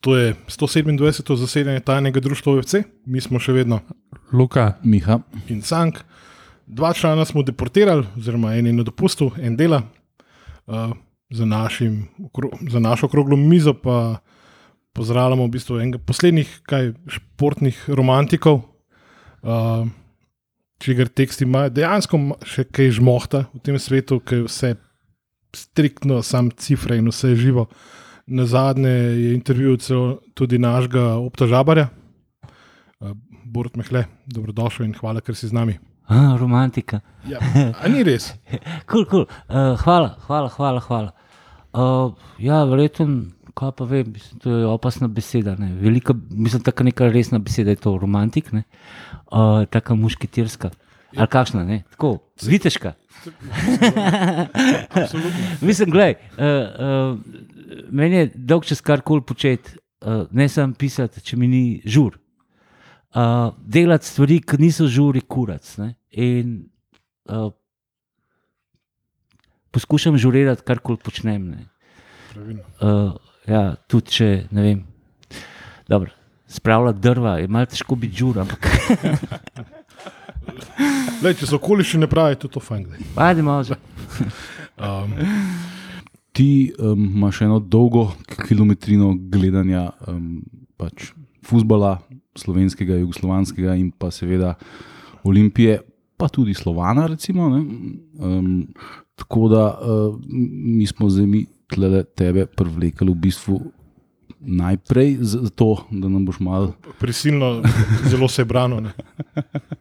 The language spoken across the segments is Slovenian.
To je 127. zasedanje tajnega društva OVC, mi smo še vedno Luka, Miha, in Sank. Dva člana smo deportirali, oziroma en je na dopustu, en dela. Uh, za, našim, za našo okroglo mizo pa pozdravljamo v bistvu enega poslednjih kaj, športnih romantikov, uh, čigar teksti imajo dejansko še kaj žmohta v tem svetu, ki je vse striktno, sam cifre in vse je živo. Na zadnje je intervju tudi našega obtožabarja, uh, Borut Mehle, dobrodošel in hvala, ker si z nami. Ah, romantika. Ja, a ni res? Cool, cool. Uh, hvala, hvala, hvala. hvala. Uh, ja, verjetno, kaj pa vem, mislim, to je opasna beseda. Ne. Velika, mislim, tako neka resna beseda je to romantik, ne. uh, tako mušketirska. Ali kakšna, ne? tako, zviteška. Absolutno. Mislim, gledaj, uh, uh, meni je dolg čas kar koli početi, uh, ne samo pisati, če mi ni žur. Uh, delati stvari, ki niso žuri, kurac. Ne? In uh, poskušam žurirati, kar koli počnem. Ne? Uh, ja, tudi če ne vem. Dobro, spravljati drva je malo težko biti žur, ampak Lej, če so okoliščine pravi, je tudi to fajn. ajde malo že. Um, ti um, imaš eno dolgo kilometrino gledanja um, pač futbola, slovenskega, jugoslovanskega in pa seveda Olimpije, pa tudi Slovana. Recimo, ne. um, tako da uh, mi smo zdaj mi tle tebe privlekli v bistvu. Najprej zato, da nam boš malo prisilno, zelo se je brano. Ne?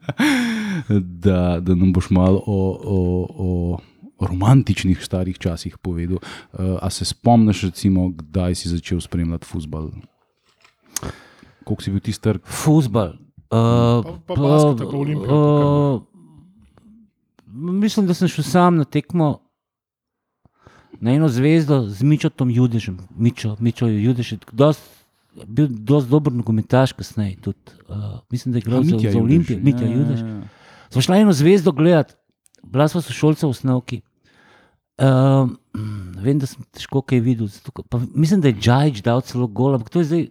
da, da nam boš malo o, o, o romantičnih starih časih povedal. Uh, a se spomniš, recimo, kdaj si začel spremljati futbol? Koliko si bil ti star? Fusbal. Uh, Pa- pa basket, pa Olimpija, pa uh, mislim, da sem šel sam na tekmo na eno zvezdo z Mičotom Judežem. Mičo, Mičo Judež je dost, bil dosti dober nogometaš kasneje. Tudi, uh, mislim, da je igral za. Olimpijo. Mitja Ja, ja, Judež. ja. Smo šli eno zvezdo gledati, bila smo sošolca v osnovki. Uh, vem, da sem težko kaj videl. zato Pa, mislim, da je Džajč dal celo gol, ampak to je zdaj.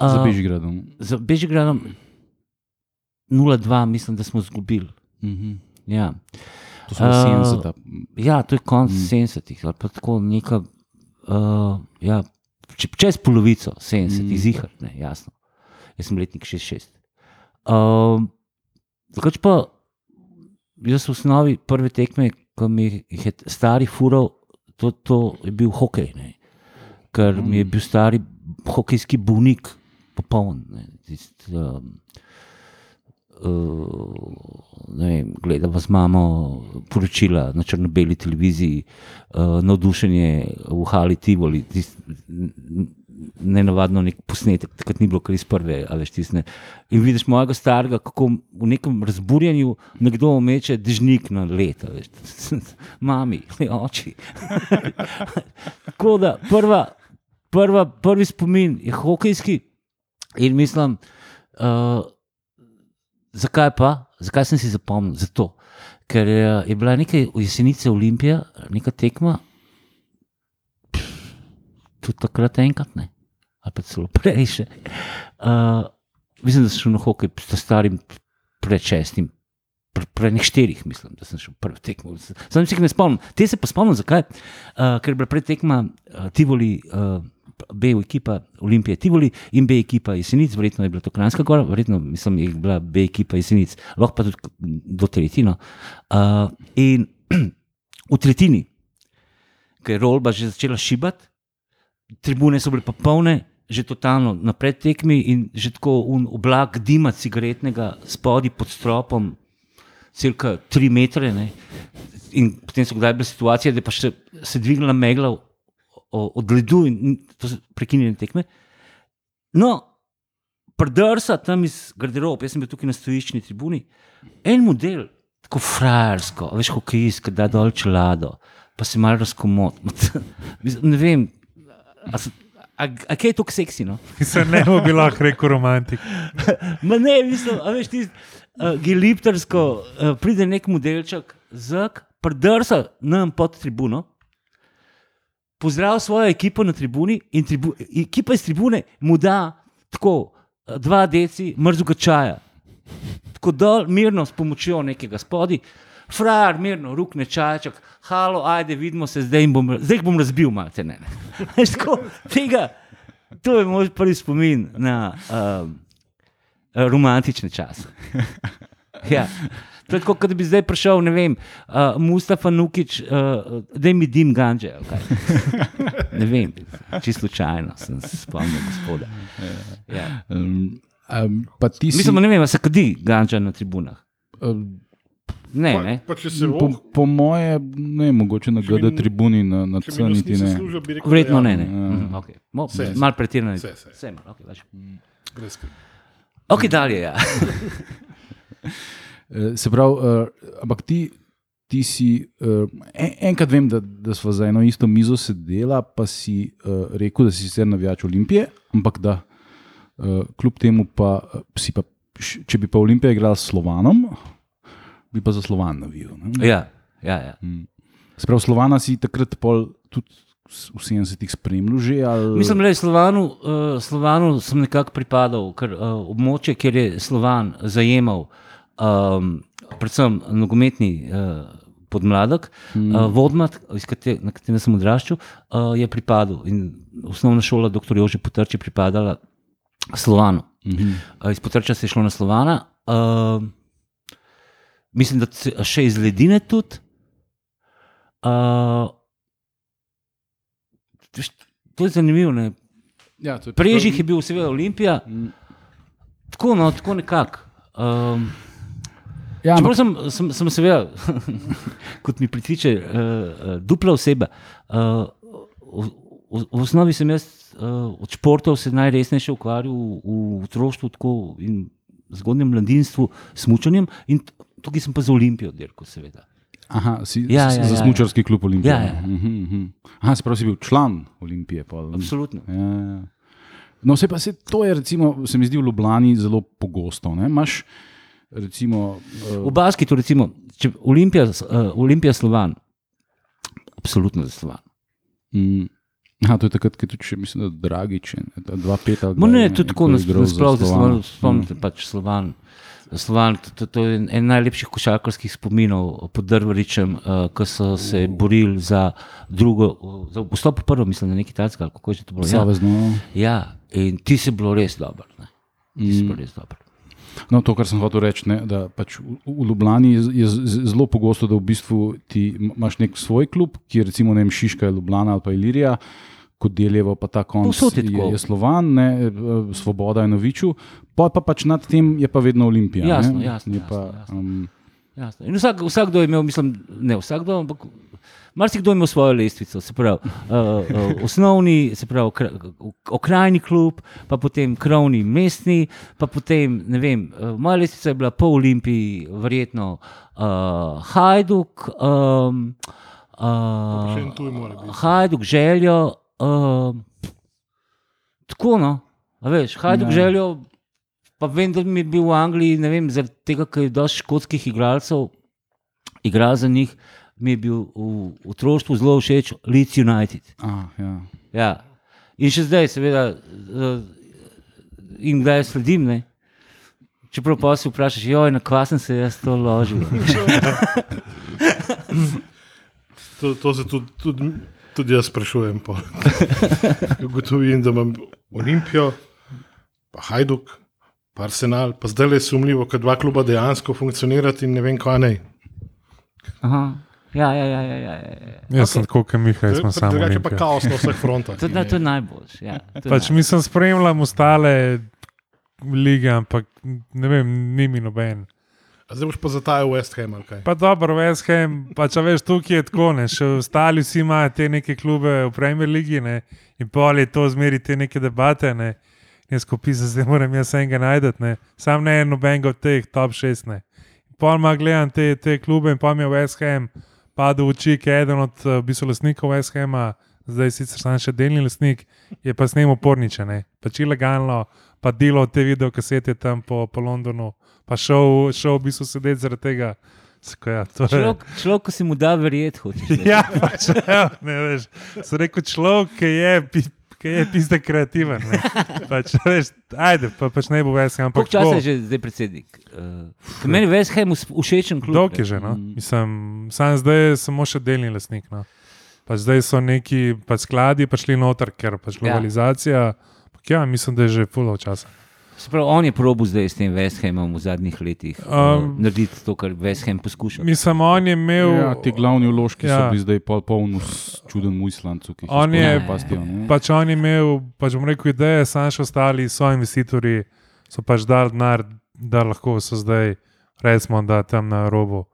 Za uh, Bežigradom. Za Bežigradom 0-2, mislim, da smo izgubili. Mhm. Ja. To so Uh, 70. ja, to je konec Mm. mm. 70-ih ali pa tako neka. Uh, ja, če, čez polovico 70-ih, Mm. mm. zihar, ne, jasno. Jaz sem letnik 66. Uh, Drugač pa, jaz v osnovi prve tekme, ko mi je stari fural, to, to je bil hokej. Ne. Ker mi je bil stari hokejski bolnik, popoln. Ne. Tist, um, uh, vem, gledava z mamo poročila na črno-beli televiziji, uh, navdušenje v Hali Tivoli, tist, ne navadno nek posnetek, takrat ni bilo kar iz prve, ali štisne. In vidiš mojega starega, kako v nekem razburjenju nekdo omeče dežnik na leto, veš. mami, oči. Tako da prva, prva, prvi spomin je hokejski in mislim, uh, zakaj pa, zakaj sem si zapomnil? Zato, ker je, je bila nekaj v jesenici Olimpija, neka tekma, tudi takrat enkrat, ne, ali pa celo prej. Uh, mislim, da sem šel na hokej s starim pred šestim. Pre, pre nekaj štirih, mislim, da sem šel prvi tekmo. Sam se jih ne spomnim. Te se pa spomnim, zakaj? Uh, ker je bila pred tekma uh, Tivoli, uh, B ekipa Olimpije Tivoli in B ekipa Jesenic, verjetno je bila to Kranjska gora, verjetno mislim, je bila B ekipa Jesenic, lahko pa tudi do tretjino. Uh, in v tretjini, ker je rolba že začela šibati, tribune so bile pa polne, že totalno na predtekmi in že tako oblak dima cigaretnega spodaj pod stropom, cirka tri metre. Ne. In potem so kdaj bile situacije, da pa še se dvignila megla od ledu in to so prekinjene tekme. No, prdrsa tam iz garderobe, jaz sem bil tukaj na stojiščni tribuni, en model, tako frajersko, veš, hokejist, da dol čelado, pa se malo razkomod. Mislim, Ne vem, a, a, a kaj je tako seksi? No? se ne bi lahko rekel romantik. Ma ne, mislim, a veš, ti uh, geliptersko uh, pride nek modelček, zak, prdrsa nam pod tribuno. pozdravil svojo ekipo na tribuni in tribu, ekipa iz tribune mu da tako dva deci mrzlega čaja. Tako dol, mirno, s pomočjo nekega spodi, frajer, mirno, rukne čajček, halo, ajde, vidimo se, zdaj, jim bom, zdaj jih bom razbil, malce ne. tako, tega, to je moj prvi spomin na um, romantične čase. Ja. To je kot da bi zdaj prišel, ne vem, uh, Mustafa Nukič, uh, da mi dim ganže. kaj. Ne vem, čisto slučajno sem se spomnil, gospoda. Ja. Um, um, ti si. Mislim, ne vem, se kadi ganža na tribunah. um, Ne, Pa, ne. pa se po, voh, po moje, ne, mogoče na GD tribuni, na, na če C bi nas niti nisi ne. služil, bi rekel, Verjetno da ne. ja. ne. Ja. Mhm, okay. Mo, Se, se. Mal pretirano. Se, se. Vse, malo, okay. Brez skrbi. ok, dalje. Ja. Se pravi, uh, ampak ti, ti si, uh, en, enkrat vem, da, da smo za eno isto mizo sedela, pa si uh, rekel, da si sicer navijač Olimpije, ampak da uh, kljub temu pa uh, si pa, če bi pa Olimpija igrala s Slovanom, bi pa za Slovan navijal. ne? Ja, ja, ja. Se pravi, Slovana si takrat pol tudi v 70-ih spremljal že. Ali... Mislim, da Slovanu, uh, Slovanu sem nekako pripadal, ker uh, območje, kjer je Slovan zajemal, um, predvsem nogometni uh, podmladek, mm. uh, Vodmat, kate, na katerem sem odraščal, uh, je pripadal. In osnovna šola, dr. Jože Potrč, je pripadala Slovanu. Mhm. Uh, iz Potrča se je šlo na Slovana. Uh, mislim, da še iz Ledine tudi. Uh, to je zanimivo. Ne? Ja, je Prežih je bil, seveda, Olimpija. Mm. Tako, no, tako nekako. Um, Ja, ampak, sem, sem, sem seveda, kot mi pritiče, uh, dupla oseba. Uh, v, v, v osnovi sem jaz uh, od športov se najresnejše ukvarjal v, v otroštvu in zgodnjem mladinstvu s mučanjem in tukaj sem pa za Olimpijo dirkal, seveda. aha, si Ja, ja, za ja, smučarski klub Olimpije. Ja, ja. Mhm, mhm. Aha, se pravi, si bil član Olimpije. pol. Absolutno. Ja, ja. No, se pa se to je, recimo, se mi zdi v Ljubljani zelo pogosto. ne. Imaš, recimo, uh, V basketu, recimo, če Olimpija, uh, Olimpija Slovan, absolutno za Slovan. mm, aha, to je takrat, ki je tudi, mislim, da Dragič, ne, ta dva peta. ali No, kdaj, ne, ne, tudi ko tako je nas- igral za nasploh, da Slovan. Slovan, spomnite pač Slovan. Slovan, to, to, je en najlepših košarkarskih spominov pod Drvaričem, uh, ko so se borili za drugo, za vstop v prvo, mislim, na neki talski, ali kako je to bilo. Ja, Savezno. ja, in ti si bilo res dobro. ne. Ti si Mm. bilo res dobro. No, to, kar sem hotel reči, ne, da pač v, v Ljubljani je, je zelo pogosto, da v bistvu ti imaš nek svoj klub, ki je recimo ne vem, Šiška, Ljubljana ali pa Ilirija, kot deljevo pa ta konc je je Slovan, ne, eh, Svoboda je Noviču, pa, pa pač nad tem je pa vedno Olimpija. Jasno, ne. jasno, Je jasno, pa, jasno. Um, Jasno. In vsak, vsakdo je imel, mislim, ne vsakdo, ampak marsikdo je imel svojo lestvico. Se pravi, uh, uh, osnovni, se pravi, okra, okrajni klub, pa potem krovni mestni, pa potem, ne vem, uh, moja lestvica je bila po Olimpiji, verjetno uh, Hajduk, um, uh. Hajduk, željo. Uh, tako, no, a veš, Hajduk, ja. željo. Pa vem, da mi je bil v Angliji, ne vem, zaradi tega, ker je dosti škotskih igralcev, igral za njih, mi je bil v otroštvu zelo všeč Leeds United. a, ja. Ja. In še zdaj, seveda, uh, in kdaj sledim. Ne? Čeprav pa si vprašaš, joj, na kva sem se jaz to ložil. To, to se tudi, tudi, tudi jaz sprašujem. Ugotovim, da imam Olimpijo, pa Hajduk, pa Arsenal, pa zdaj je sumljivo, da dva kluba dejansko funkcionirata in ne vem, kaj naj. Aha. Ja, ja, ja. ja, ja, ja. Jaz sem tako, kot Miha, jaz sem samo Drugače pa kaos na vseh frontah. To, je- to je najboljše. Ja, Pač najboljše. mislim, spremljam ostale lige, ampak ne vem, ni mi noben. A Zdaj boš pa zatajal West Ham ali kaj. Pa dobro, West Ham, pa če veš, tukaj je tako, ne, še ostali vsi imajo te neke klube v Premier League ne, in pol je to zmeri te neke debate. Ne. Jaz ko pisem, zdaj moram jaz enega najti, ne. sam ne en nobenega od teh top 6. Ne. Pol ma gledam te, te klube in pa mi je West Ham padel v oči, ki je eden od eh, v bistvu lastnikov West Hama, zdaj sicer sam še delni lastnik, je pa snemal porniče, ne. pač ilegalno, pa delo te video kasete tam po, po Londonu, pa šel, šel v bistvu sedeti zaradi tega Tako, ja, to je- Človek, človek, ki si mu da verjeti, hočeš. Ja, pač, evo, ne veš. Sem rekel človek, ki je, ki je piste kreativen. ne. Pač, veš, ajde, pa, pač ne bo več. Ampak Koliko časa je že zdaj predsednik? Uh, meni je West Ham všečen klub. Dolg je že, no? Mm. Mislim, sam zdaj je samo še delni lastnik. No? Pač zdaj so neki pač skladi prišli noter, ker pač Ja. globalizacija. Ja. ja, mislim, da je že full časa. Se pravi, on je probil zdaj s tem West Hamom v zadnjih letih um, narediti to, kar West Ham poskuša. Mislim, on je imel. Ja, ti glavni vložki ja. So bili zdaj pol polno s čuden mujslancu, ki jih On je pastijo. ne. Pač on je imel, pač bom rekel, ideje, sam še ostali so investitorji, so pač dali denar, da lahko so zdaj, recimo, da tam na robu,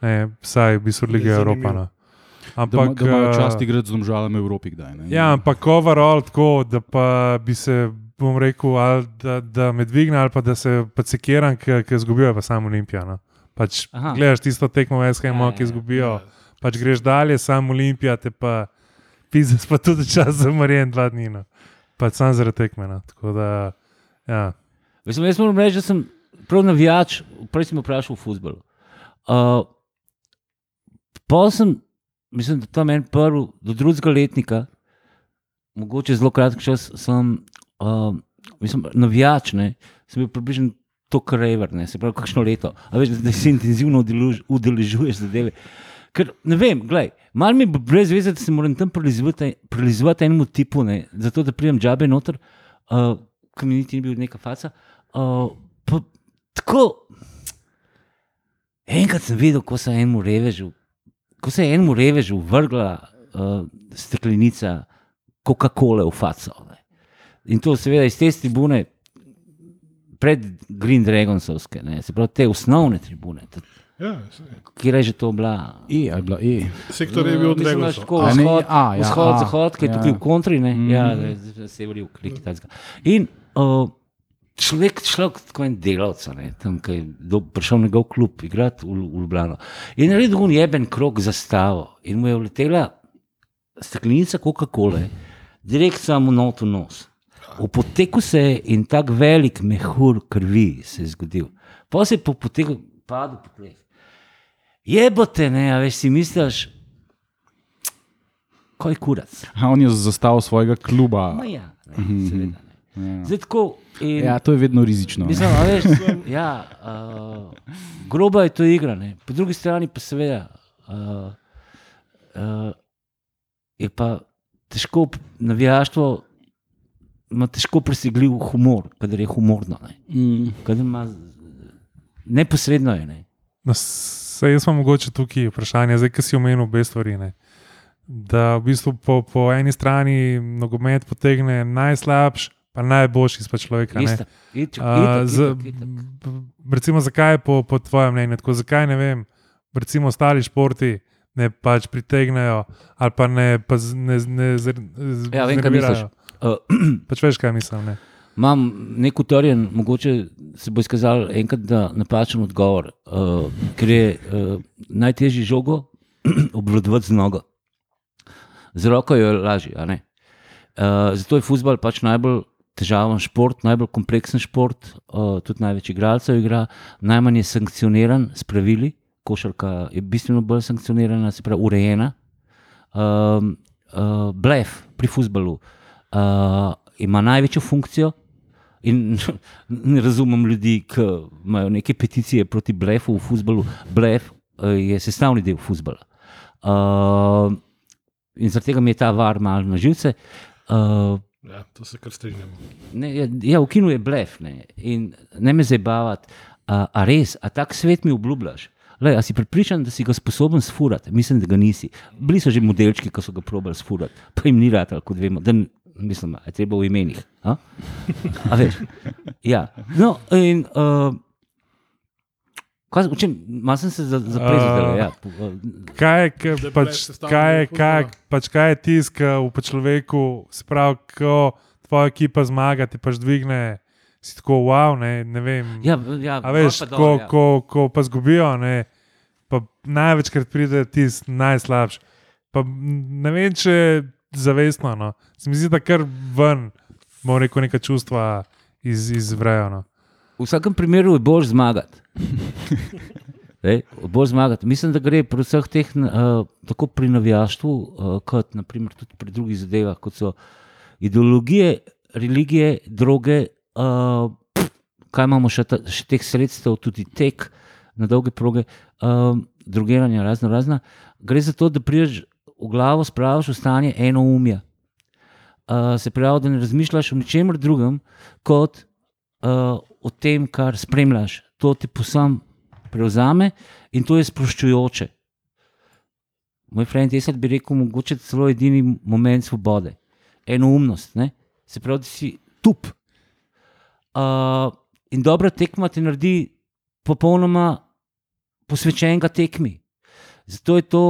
ne, vsaj v bistvu Liga Je Evropa. No. Da, Ampak, ima- da imajo eh, čast igrati z domžalami v Evropi kdaj. Ne? Ja, ampak overall tako, da pa bi se, bom rekel, ali da, da me dvigne, ali pa da se pa sekiram, ki izgubijo pa samo Olimpijo. No. Pač Aha. gledaš tisto tekmo SKM, Ja, ja, ki ja. izgubijo, pač greš dalje, samo Olimpija te pa pizes pa tudi čas zamorjen dva dni. No. Pač sam zaradi tekme. No. Tako da, ja. Mislim, jaz moram reči, da sem prav navijač, prej sem vprašal o futbolu. Uh, pa sem, mislim, da tam en prvi, do drugega letnika, mogoče zelo kratek čas, sem uh, mislim, navijač, ne, sem bil približno to, je rever, se pravi, kakšno leto. A veš, da se intenzivno udelež- udeležuješ zadeve. Ker ne vem, gledaj, malo mi bo brez veze, da se moram tam prilizovati enemu tipu, ne, zato da pridem džabe noter, uh, ki mi niti ni bil neka faca. Uh, pa, tako, enkrat sem videl, ko se je enemu revežu, ko se je enemu revežu vrgla uh, steklenica Coca-Cola v faco. Ne. In to seveda iz te tribune, pred Green Dragonsovske, ne, se pravi te osnovne tribune, Ja, kjer je že to bila. A je bila E. sektor je bil Mislim, odreagoval. imaš tako A ne, vzhod, a, ja, vzhod, a, zahod, ki je ja. tukaj v kontri, ne, Mhm. ja, zdaj sever jug, nek kitajska. In uh, človek, človek, tako en delavec, ne, tam, ki je do, prišel v njegov klub, igrati v, v Ljubljano. In naredil un jeben krok za stavo in mu je vletela steklenica Coca-Cola, direkt samo not v nos. V poteku se je in tak velik mehur krvi se je zgodil. Pa se je po poteku padel po tleh. Jebote, ne, a veš si misliš, kaj kurac. A on je zastavil svojega kluba. Ma ja, ne, seveda ne. Ja. Zdaj tako. In, Ja, to je vedno rizično. Mislim, veš, ja, uh, groba je to igra, ne. po drugi strani pa seveda uh, uh, je pa težko, navijaštvo ima težko presegljiv humor, kadar je humorno. Ne. Mm. Ima, neposredno je. Ne. No, se jaz imam mogoče tukaj vprašanje, zdaj, ki si omenil obe stvari. Ne? Da v bistvu po, po eni strani nogomet potegne najslabši, pa najboljši izpod človeka. ne. Isto, itak, itak, z- itak, itak. b- Recimo, zakaj je po, po tvojem mnenju tako? Zakaj ne vem, recimo ostali športi ne pač pritegnejo ali pa ne, pa z, ne, ne z, z, Ja, vem, kaj znervirajo? Uh, Pač veš, kaj mislim. Ne? Imam nek utrjen, mogoče se bo izkazal enkrat, da napačen odgovor, uh, ker je uh, najtežje žogo obvladovati z nogo. Z roko je lažje. a ne? Uh, zato je futbol pač najbolj težaven šport, najbolj kompleksen šport, uh, tudi največ igralcev igra, najmanj je sankcioniran s pravili. Košarka je bistveno bolj sankcionirana, se pravi, urejena. Um, uh, blef pri futbalu uh, ima največjo funkcijo. In ne razumem ljudi, ki imajo neke peticije proti blefu v futbalu. Blef uh, je sestavni del futbola. Uh, in zaradi tega mi je ta var malo na živce. Uh, Ja, to se kar strinjamo. Ne, ja, ja, v kinu je blef ne, in ne me zabavati. A, a res, a tak svet mi obljubljaš? Lej, a si pripričan, da si ga sposoben sfurati? Mislim, da ga nisi. Bili so že modelčki, ki so ga probali sfurati, pa jim ni rad, kot vemo. Da, mislim, je treba v imenih. A? A veš? Ja. No, in. Uh, Kaj, o čem, malo sem se za- zaplezal. A. Ja, uh, Kaj pač, kaj, je, del kaj, futbola. pač, kaj je tisk v človeku, se pravi, ko tvoja ekipa zmaga, ti pač dvigne, si tako wow, ne, ne vem. ja, ja, A veš, pa ko, ja. ko, ko pa zgubijo, ne, pa največkrat pride tisti najslabši. Pa ne vem, če zavestno. No. Se mi zdi, da kar ven, bomo rekel, neka čustva iz, izvrejo. No. V vsakem primeru je bolj zmagati. Ej, bolj zmagati. Mislim, da gre pri vseh teh, uh, tako pri navijaštvu, uh, kot naprimer, tudi pri drugih zadevah, kot so ideologije, religije, droge. Uh, kaj imamo še, ta, še teh sredstev, tudi tek na dolge proge, uh, drugiranja, razno razna. Gre za to, da prideš v glavo, spraviš v stanje eno umje. Uh, se pravi, da ne razmišljaš o ničemer drugem, kot uh, o tem, kar spremljaš. To ti posam prevzame in to je sproščujoče. Moj friend Esad bi rekel, mogoče celo edini moment svobode, enoumnost, ne? se pravi, da si tup. Uh, in dobra tekma ti naredi popolnoma posvečenega tekmi. Zato je to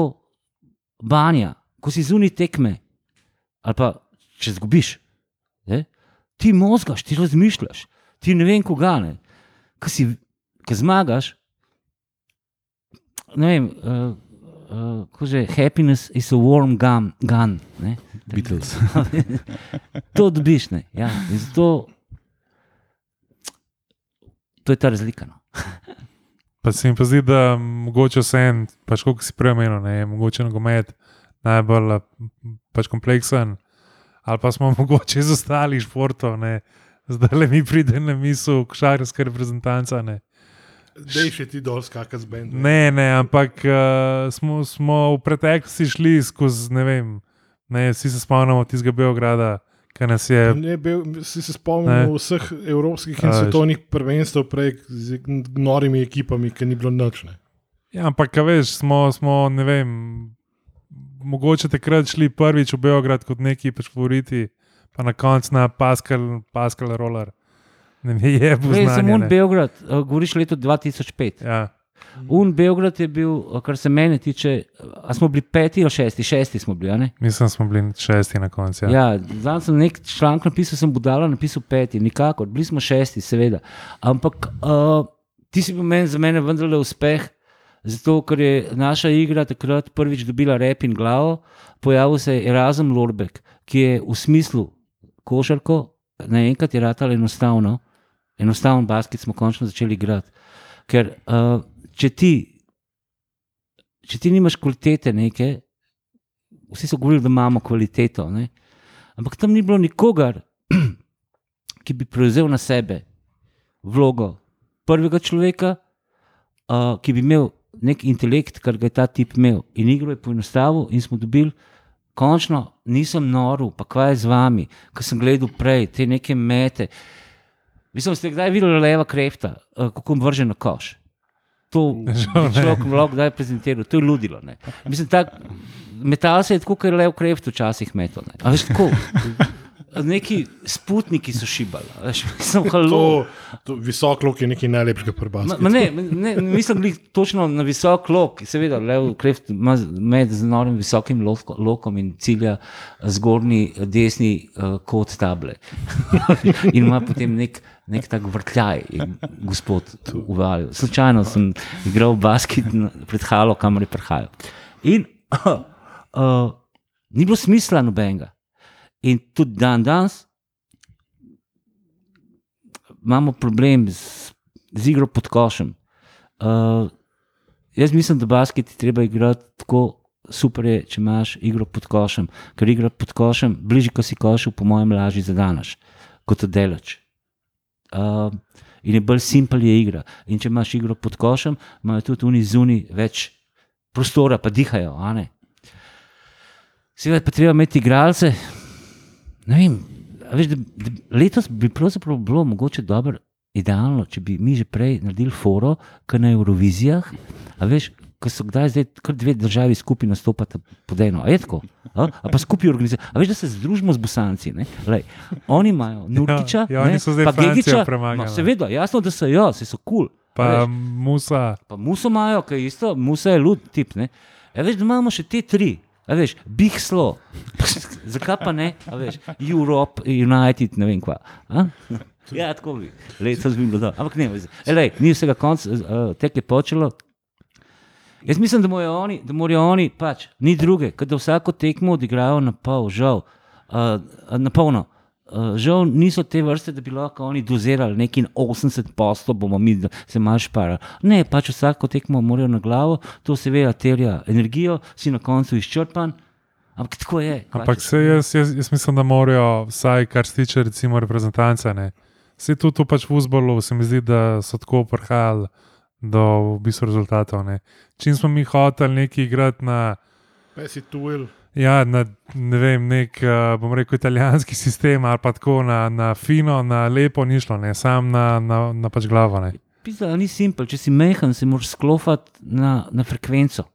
banja, ko si zunaj tekme, ali pa če zgubiš, ne? ti mozgaš, ti razmišljaš, ti ne vem, koga ne. Ki zmagaš, ne vem, uh, uh, ko že happiness is a warm gun. gun ne? Beatles. to dobiš, ne. Ja, zato to je ta razlika. No. Pa se mi pa zdi, da mogoče vse en, pač kot si prej omenil, ne, je mogoče nogomet najbolj pač kompleksen, ali pa smo mogoče iz ostalih športov, ne. zdaj le mi pride na misel, košarkarska reprezentanca. Ne. Da je še ti dol skakati z bendom. Ne, ne, ampak uh, smo, smo v preteklosti šli skozi, ne vem, ne, vsi se spomnimo tistega Beograda, ki nas je. Ne, bil, si se spomnil vseh evropskih in svetovnih prvenstev prej z norimi ekipami, ki ni bilo noč. Ne. Ja, ampak, veš, smo, smo, ne vem, mogoče takrat šli prvič v Beograd kot neki pač favoriti, pa na koncu na Pascal, Pascal Roller. Ne mi je bil Prej sem znanje. un ne. Beograd, uh, govoriš leto 2005. Ja, Un Beograd je bil, kar se mene tiče, a smo bili peti ali šesti, šesti smo bili. mislim, smo bili šesti na koncu. Ja. Ja, Zdaj sem nek članek napisal, sem budala napisal peti, nikakor, bili smo šesti, seveda. Ampak uh, ti si bil meni, za mene vendarle uspeh, zato ker je naša igra takrat prvič dobila rep in glavo, pojavil se je Erasmus Lorbek, ki je v smislu košarko, naenkrat je ratalo enostavno, enostaven basket smo končno začeli igrati. Ker uh, če ti, če ti nimaš kvalitete neke, vsi so govorili, da imamo kvaliteto. Ne? Ampak tam ni bilo nikogar, ki bi prevzel na sebe vlogo prvega človeka, uh, ki bi imel nek intelekt, kar ga je ta tip imel. In igro je poenostavil, in smo dobili, končno nisem noril, pa kaj je z vami, ki sem gledal prej, te neke mete. Mislim, ste kdaj videli leva krefta, uh, kako vrže na koš. To človek lahko kdaj prezentira, to je ludilo. Ne. Mislim, tak, metal se je tako, kot je lev kreft včasih metal. Veš, tako. Neki sputniki so šibali, veš, sem halo. To, to visok lok je nekaj najlepšega ma ne, ne, nisem bil točno na visok lok, seveda, lev kreft ima med z norim visokim loko, lokom in cilja zgornji desni uh, kot table. in ima potem nek, nek tak vrtljaj, gospod uvalil. Slučajno sem igral basket pred halo, kamor je prihajal. In uh, uh, ni bilo smisla nobenega. In tudi dan danes imamo problem z, z igro pod košem. Uh, jaz mislim, da basket je treba igrati tako super, je, če imaš igro pod košem. Ker igra pod košem, bližje, ko si košu, po mojem, lažje zadanaš kot delač. Uh, in je bolj simpel je igra. In če imaš igro pod košem, imajo tudi oni zunaj več prostora, pa dihajo. Seveda pa treba imeti igralce. Ne vem, veš, da, da letos bi pravzaprav bilo mogoče dobro, idealno, če bi mi že prej naredili foro, kot na Eurovizijah. A veš, ko so kdaj zdaj kar dve državi skupaj nastopata pod eno. A je tako? A, a pa skupaj organiziramo. A veš, da se združimo z Bosanci. ne? Lej, oni imajo Nurkiča, ja, oni ne, pa Gegiča. No, seveda, jasno, da so jo, se so kul. Cool. Pa Musa, Pa muso imajo, ki je isto, muso je lud tip. Ne? A veš, da imamo še te tri. A veš, big slow. Zakaj pa ne? A veš, Europe, United, ne vem kva. A? Ja, tako bi. Letos bi bilo dobro. Ampak ne, elej, ni vsega konca, uh, tek je počelo. Jaz mislim, da morajo oni, da morajo oni pač, ni druge, kot da vsako tekmo odigrajo na pol, žal, uh, na polno. Uh, žal niso te vrste, da bi lahko oni dozirali neki 80 posto, bomo mi se maš parali. Ne, pač vsako tekmo morajo na glavo, to seveda terja energijo, si na koncu izčrpan. Ampak tako je. Ampak pač, se jaz, jaz, jaz mislim, da morajo, vsaj kar se tiče recimo reprezentance. Ne. Vse tu, tu pač v Uzbolu se mi zdi, da so tako prihajali do v bistvu rezultatov. Ne. Čim smo mi hoteli neki igrati na, Pesi tuel. Ja, na ne vem, nek, uh, bom rekel, italijanski sistem ali pa tako na, na fino, na lepo ni šlo, ne, sam na, na, na pač glavo. Ne. Pisa, ni simpel, če si mehen, se moraš sklopiti na, na frekvenco.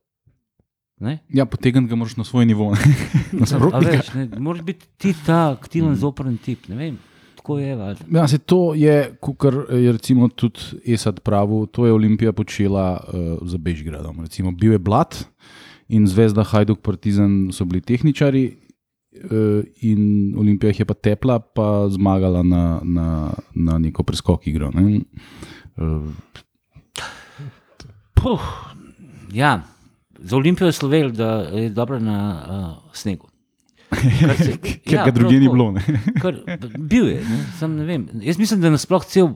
Ne? Ja, potegniti ga moraš na svoj nivo. ne. A Nasprotnika. veš, ne, moraš biti ti ta aktiven, zoprn tip. Ne vem, tako je. valjda. Ja, se to je, kot je recimo tudi Esad pravil, to je Olimpija počela uh, za Bežgradom. Recimo, bil je Blat in Zvezda, Hajduk, Partizan so bili tehničari, uh, in Olimpija je pa tepla, pa zmagala na, na, na neko preskok igro. Ne? Uh, Puh, ja, za Olimpijo je slovel, da je dobro na uh, snegu. Se- ker ja, ga druge ni bilo. Ne? Kar, bil je, ne, sam ne vem. Jaz mislim, da nasploh cel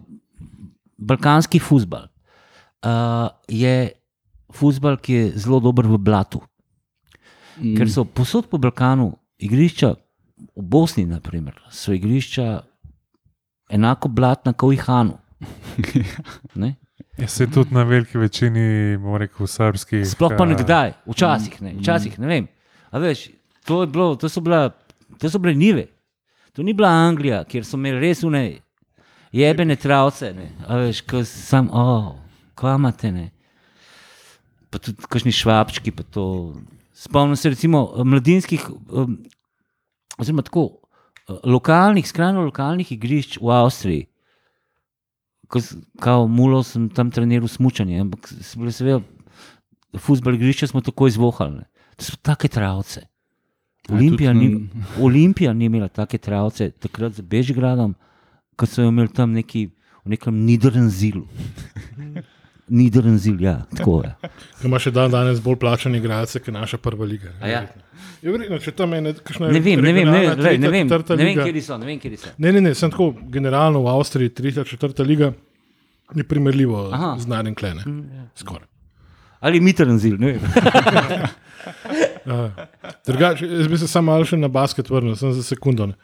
balkanski futbal uh, je futbal, ki je zelo dober v blatu. Mm. Ker so posod po Balkanu igrišča, v Bosni, naprimer, so igrišča enako blatna kot v Ihanu. Ne? Ja, se tudi na veliki večini, bom rekel, srpskih. Sploh pa eh, nekdaj, včasih ne, včasih ne vem. A veš, to, je bilo, to, so bila, to so bile nive. To ni bila Anglija, kjer so imeli res une jebene travce. Ne. A veš, ko sam, oh, kamate ne. Pa tudi kakšni švabčki. Spomnim se recimo eh, mladinskih, um, oziroma tako, eh, lokalnih, skrajno lokalnih igrišč v Avstriji. Ko Kao mulo sem tam treniral smučanje, ampak so bile seveda futbol igrišča smo tako izvohali. Ne. To so take travce. Ja, Olimpija, ni, Olimpija ni imela take travce takrat z Bežigradom, kot so jo imeli tam neki, v nekem Niderrenzilu. Niderrenzil, ja, tako je. Ima še dan danes bolj plačane igralce, kot naša prva liga. A ja? Je verjetno, če tam je kakšna Ne vem, ne vem, ne, regionalna, glej, ne tretja, vem, ne vem, kje so, ne vem, kje so. Ne, ne, ne, sem tako generalno v Avstriji, tretja, četrta liga je primerljivo Aha. z Nadim Klene. Skoraj. Ali Mitrenzil, ne vem. Drugače, jaz bi se samo malo še na basket vrnil, samo za sekundo. ne.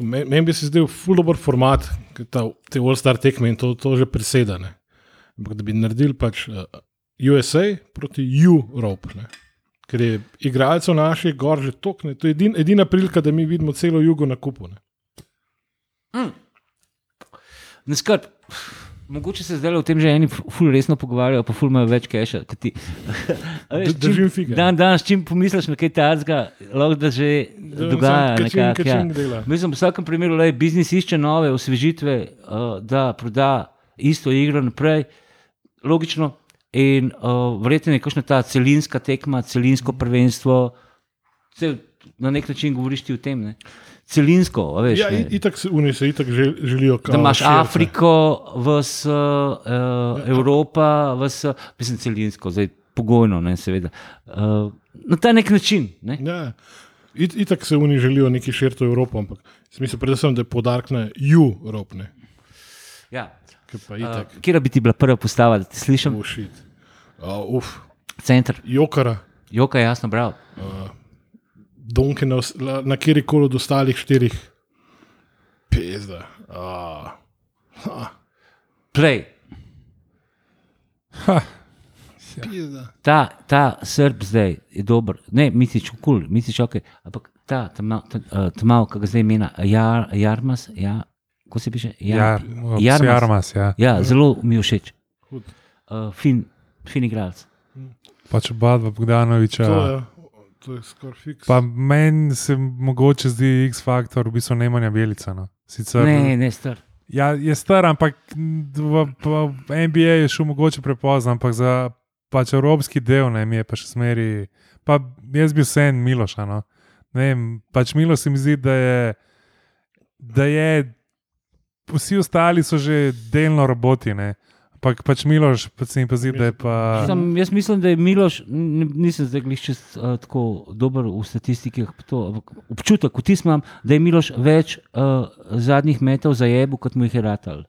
Meni bi se zdel ful dobr format, ta, te All-Star tekme in to, to že presedane. Ampak da bi naredili pač uh, USA proti Europe. Ne. Ker je igralcev naših gor že tokne. To je edin, edina prilika, da mi vidimo celo jugo na kupu. Ne. Ne skrb. Mogoče se zdaj o tem že eni ful resno pogovarjajo, pa ful imajo več keša. ti. Veš, držim fige. Dan danes, čim pomisliš na kaj tajnega, lahko da že dogaja. Kačing, nekako, ja. kačing dela. Mislim, v vsakem primeru, da biznis išče nove osvežitve, uh, da proda isto igro naprej, logično. In uh, verjetno je kakšna ta celinska tekma, celinsko prvenstvo. Cel, na nek način govoriš ti o tem. Ne? Celinsko, veš. Ja, ne. i- itak se se itak žel, želijo. Da imaš širiti, ne. Afriko, vs, uh, Evropa, vs, mislim, celinsko, zdaj pogojno, ne, seveda. Uh, na ta nek način. Ne? Ja, it, itak se oni želijo neki širiti v Evropo, ampak smisel predvsem, da je podarek na Evropi, Ja. Ki pa Uh, itak. Kje bi ti bila prva postava, da te slišim? Uh, shit. uh, uf, Center, jokara, joka, jasno, prav. donke na, os- la- na kjer koli od ostalih štirih. Pezda. Uh, Play. pezda. Ta, ta srb zdaj je dober, ne, misliš, kul, cool, misliš, ok, ampak ta, ta mal, ta, uh, ta mal, kako ga zdaj imena, Jar, Jarmas, ja, ko se piše? Ja, Jarmas. Jarmas, ja. Ja, zelo mi je všeč. Uh, fin, fin igralec. Pač oba dva Bogdanoviča. To je, to je skoraj fiks. Pa meni se mogoče zdi X-faktor, v bistvu Nemanja Belica. No. Sicer, Ne, ne, star. Ja, je star, ampak v, v NBA je šel mogoče prepozno, ampak za pač evropski del ne, mi je pa še smeri. Pa jaz bi vse en Miloš. No. Ne Vem, pač Miloš se mi zdi, da je, da je. Vsi ostali so že delno roboti, ne. Ampak pač Miloš, pač se mi pa zdi, da je pa. Sam, jaz mislim, da je Miloš, nisem zdaj glih čez uh, tako dober v statistikah, to, ampak občutek, vtis imam, da je Miloš več uh, zadnjih metov za jebu, kot mu jih je ratal.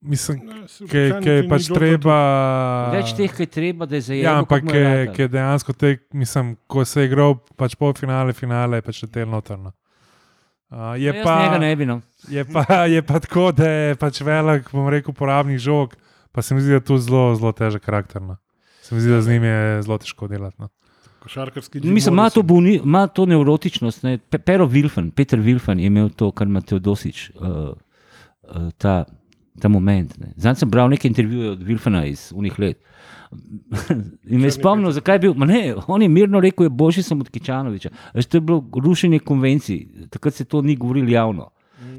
Mislim, vprašanje, je pač treba. Več teh, ki je treba, da je za jebu. Ja, ampak kot je ki je dejansko tek, mislim, ko se je igral pač pol finale, finale je pač letel notrno. Uh, je, No, pa, bi. No. je, pa, je pa tako, da je pač velik, bom rekel, uporabnik žog, pa se mi zdi, da je tu zelo, zelo težek karakter. No. Se mi zdi, da z njim je zelo težko delati. No. Košarkarski Mislim, ima to, buni, ima to nevrotičnost. Ne. Pe- Pero Vilfen, Peter Vilfen je imel to, kar ima Teodosič, uh, uh, ta, ta moment. ne. Zdaj sem bral nekaj intervjujev od Vilfena iz unih let. In me je spomnil, zakaj je bil. ma Ne, on je mirno rekel, je boljši sem od Kičanoviča. Veš, to je bilo rušenje konvencij, takrat se to ni govorilo javno.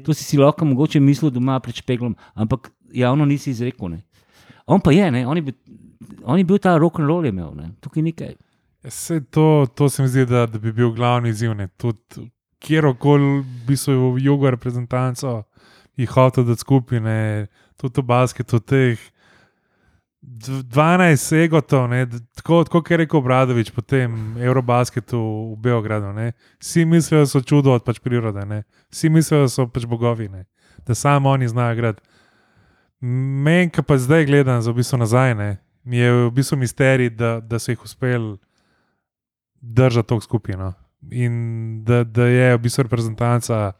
To si si lahko mogoče mislil doma pred špeglom, ampak javno nisi izrekel. Ne. On pa je, ne, on je bil, on je bil ta rock and roll imel, ne. tukaj nekaj. Vse to, to se mi zdi, da, da bi bil glavni izziv. ne. Tudi kjerkoli bi se v jugo reprezentanco jih hotel dati skupaj, ne. tudi v basketu, teh 12 egotov, ne, tako, tako je rekel Bradovič, potem Eurobasketu v Beogradu. Ne. Vsi mislijo, da so čudo od pač prirode, ne. vsi mislijo, da so pač bogovi, ne. da samo oni znajo igrati. Meni, ki pa zdaj gledam, za v bistvu nazaj, ne, mi je v bistvu misterij, da, da so jih uspeli držati tako skupino. In da, da je v bistvu reprezentanca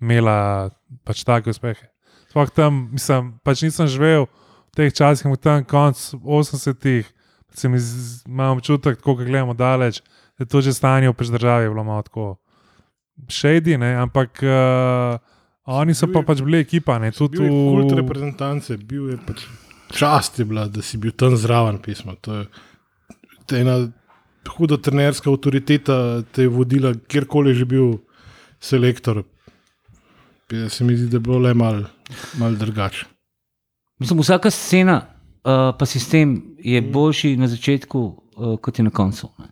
imela pač take uspehe. Sploh tam, mislim, pač nisem živel v teh časih, v tem koncu 80-ih, se mi z- imam občutek, tako kot gledamo daleč, da je to že stanje v državi bilo malo tako šejdi, ne, ampak uh, oni so pa pač bili ekipa, ne, tudi Bil je kult reprezentance, bil je pač čast je bila, da si bil tam zraven pisma. To je, to je ena huda trenerska avtoriteta, te je vodila, kjerkoli je že bil selektor. Ja, Se mi zdi, da je bilo le malo mal drugače. Mislim, vsaka scena, uh, pa sistem je boljši na začetku, uh, kot je na koncu. ne.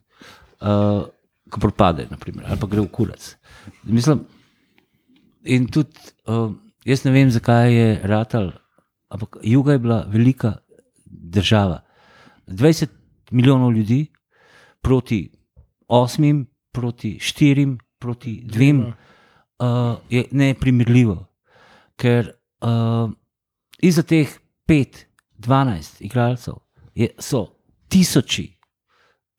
Uh, ko propade, naprimer, ali pa gre v kurac. Mislim, in tudi uh, jaz ne vem, zakaj je Ratal, ampak Juga je bila velika država. 20 milijonov ljudi proti osmim, proti štirim, proti dvem uh, je neprimerljivo. Ker uh, iza teh pet, dvanajst igralcev je, so tisoči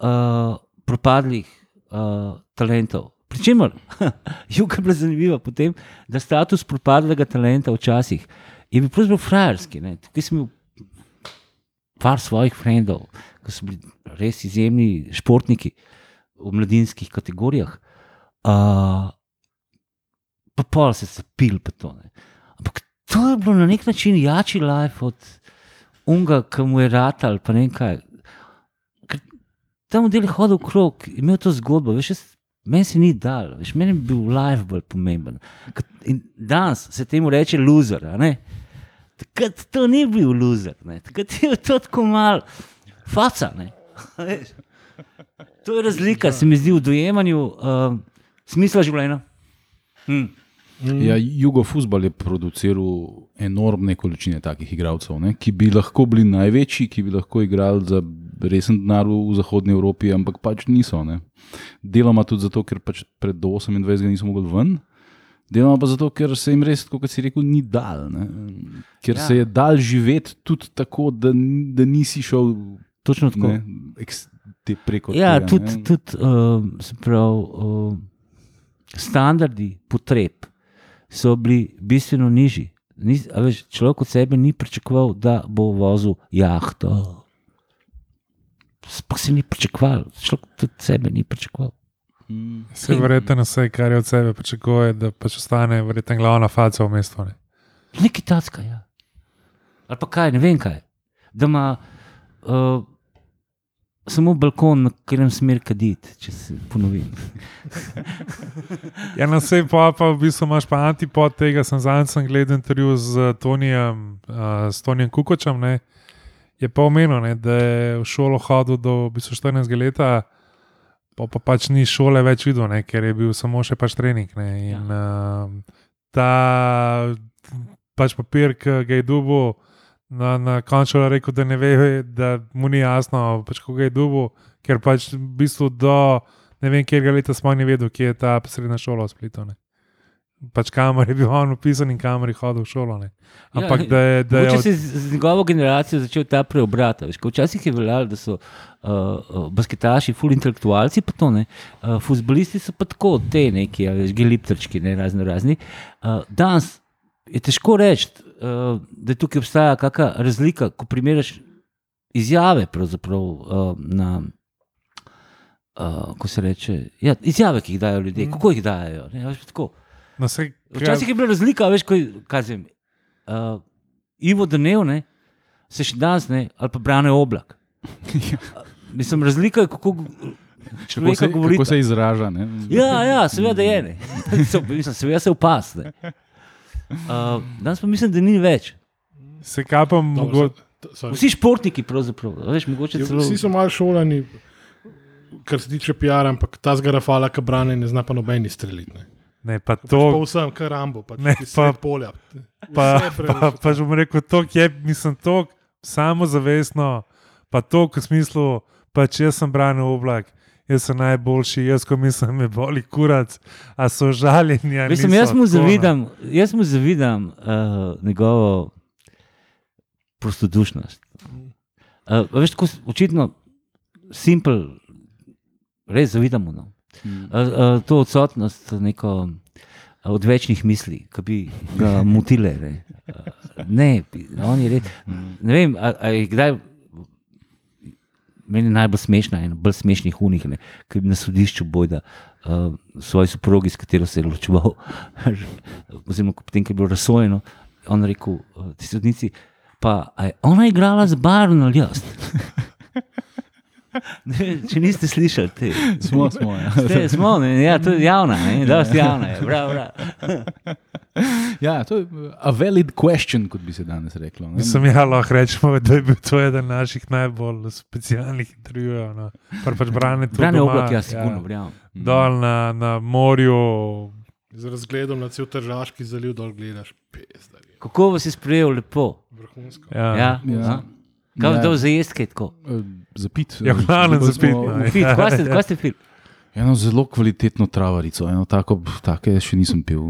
uh, propadlih uh, talentov. Pričemer, Juga je bila zanimiva potem, da status propadlega talenta včasih je bil pravzaprav frajerski. ne. Tukaj sem imel par svojih frendov, ki so bili res izjemni športniki v mladinskih kategorijah. Uh, pa pol se je pil, pa to. Ne. Ampak to je bilo na nek način jači life od unga, ki mu je ratal, pa ne vem kaj. Ker Tam v delu hodil krok, imel to zgodbo, veš, jaz, meni se ni dal, veš, meni je bil life bolj pomemben. In danes se temu reče loser? Takrat to ni bil loser, ne? takrat je to tako mal, faca. To je razlika, se mi zdi, v dojemanju uh, smisla življenja. Hm. Ja, Jugofuzbal je produciral enormne količine takih igralcev, ne, ki bi lahko bili največji, ki bi lahko igrali za resen denar v Zahodnji Evropi, ampak pač niso. Ne. Deloma tudi zato, ker pač pred 28 niso mogli ven. Deloma pa zato, ker se jim res, kot si rekel, ni dal. Ne. Ker Ja. ja. se je dal živeti tudi tako, da, da nisi šel Točno tako. ne, eks, te preko Ja, tega. tudi, ne. tudi uh, se pravi, uh, standardi potreb so bili bistveno nižji. Ni, veš, človek od sebe ni pričakoval, da bo vozil jahto. Sploh se ni pričakoval, človek tudi sebe ni pričakoval. Vse verjetno vse, kar je od sebe pričakuje, da pač ostane verjetno glavna faca v mestu. Ne. Nekaj tacka, ja. Ali pa kaj, ne vem kaj. Da ima uh, samo balkon, na katerem smer kaditi, če se ponovim. Ja, na vse pa, pa v bistvu imaš pa antipod tega. Sem zadnjič gledal intervju z Tonijem, uh, s Tonijem Kukočem. Ne. Je pa omenil, ne, da je v šolo hodil do v bistvu 14 let, pa, pa pač ni šole več videl, ne, ker je bil samo še pač trening. Ne, in uh, ta pač papir, ki ga je dubo, na, na je rekel, da ne ve, da mu ni jasno, pač, kako je dubo, ker pač v bistvu do ne vem, kjer leta smo ni vedel, kje je ta srednja šola v Splitu. Ne. Pač kamer je bil on upisan in kamer je hodil v šolo. Ne. Ampak da je. Da je od, je z njegovo generacijo začel ta preobrat. Včasih je veljalo, da so uh, uh, basketaši, ful intelektualci, pa to ne. Uh, Fusbolisti so pa tako, te neki, a veš, geliptrčki, ne razno razni. Uh, danes je težko reči, uh, da tukaj obstaja kakšna razlika, ko primerjaš izjave, uh, na. Uh, ko se reče, ja, izjave, ki jih dajo ljudje, mm. kako jih dajo. Ne, veš, no, sej, Včasih je bila razlika, veš, ko je, kaj zvem, uh, Ivo Dnev, ne, se še danes ne, ali pa brane oblak. Mislim, razlika je, kako človek se, govori. kako se izraža. Ne? Ja, ja, seveda je. ne. Mislim, seveda se upasne. Uh, danes pa mislim, da ni več. se kapam, Dobro, mogo, se- sorry. Vsi športniki, pravzaprav, veš, mogoče Ja, celo. Vsi so malo šolani, kar se tiče PR, ampak ta zgarafala, ki brane, ne zna pa nobeni streljiti. Ne. ne, pa To to. je vsem, kar rambo, pač Ne, pa- polja. Pa, pa, pa že bom rekel, to je, mislim, to samozavestno, pa to v smislu, pač jaz sem branil oblak. Jaz sem najboljši, jaz ko mislim, me boli kurac, a so žaljeni. a Mislim, jaz mu zavidam, jaz mu zavidam uh, njegovo prostodušnost. Uh, veš, tako očitno simpel, res zavidam mu. No. Uh, uh, to odsotnost neko odvečnih misli, ki bi ga motile. Ne, ne on je res. Ne vem, a, a je kdaj. Meni je najbolj smešna, ena bolj smešnih unih, ne, ki na sodišču bojda uh, svoji soprogi, s katero se je ločeval, oziroma potem, ko je bilo razsojeno, on rekel, uh, ti sodnici, pa je ona igrala z barvno ali jaz. Ne, če niste slišali, te. Smo, smo. Ja. Te, smo, ne, ja, to je javna, ne, dosti javna je, prav, prav. ja, to je a valid question, kot bi se danes reklo. ne. Mislim, ja, lahko rečemo, da je bil to eden naših najbolj specialnih intervjujev. No. Pa pač brane to Brane oblak, jaz sigurno verjamem. Dol na, na morju, Z razgledom na cel Tržaški zaliv dol gledaš, pes, Kako vas je sprejel lepo? vrhunsko. ja. Ja, Ja. ja. Kaj Ja. ja. za jesti, tako? Uh, Zapit. Ja, v glavnem Bolj za pit, smo- no. Fit, kaj ste, kaj fil? Eno zelo kvalitetno travarico, eno tako, take še nisem pil,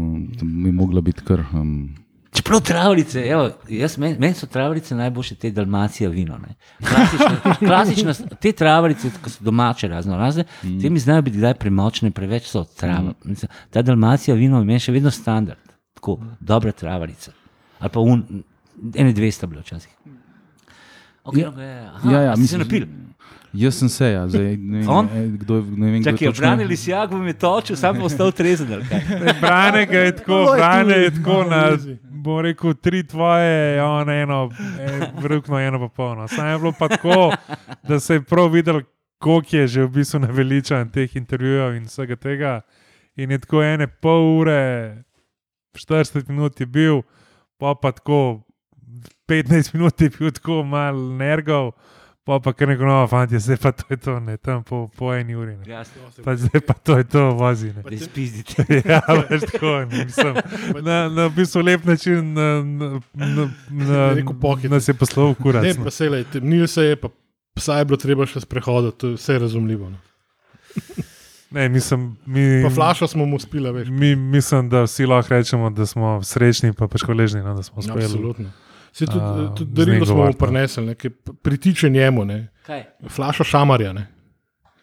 mi mogla biti kar. Um, Čeprav travlice, evo, jaz, meni men so travlice najboljše te dalmacije vino. ne. Klasična, klasična, te travlice, ki so domače, razno razne, mm. te mi znajo biti kdaj premočne, preveč so trava. Mm. Ta dalmacija vino je meni še vedno standard, tako dobra travalica. Ali pa un, ene dve sta bile včasih. Okay, ja, aha, ja, ja, ste se mislim, napil. Jaz sem se, ja, zdaj ne vem, On? eh, kdo je. Ne vem, kdo Čakaj, točno- obranili si jak, vam je točil, sam pa ostal trezen. Brane ga je tako, je brane je tako na, bom rekel, tri tvoje, on eno, vrhno eno pa polno. Sam je bilo pa tako, da se je prav videl, koliko je že v bistvu naveličan teh intervjujev in vsega tega. In je tako ene pol ure, 40 minut je bil, pa pa tako 15 minut je bil tako mal nergov. Pa pa kar neko novo, fanti, zdaj pa to je to, ne, tam po, po eni uri. Ne. Jasno, Pa zdaj pa to je to, vozi. Ne. da izpizdite. Ja, veš tako, ne, mislim, na, na v bistvu lep način na, na, na, na, nas je poslal kurac. Ne, no. pa se le, temnil se je, pa psa je bilo treba še sprehoditi, to je vse razumljivo. No. Ne, mislim, mi, Pa flaša smo mu spila, veš. mi, mislim, da vsi lahko rečemo, da smo srečni, pa pač hvaležni, no, da smo uspeli. Absolutno. Se tudi, A, tudi darilo smo mu ne, ki pritiče njemu, ne. Kaj? flaša šamarja. Ne.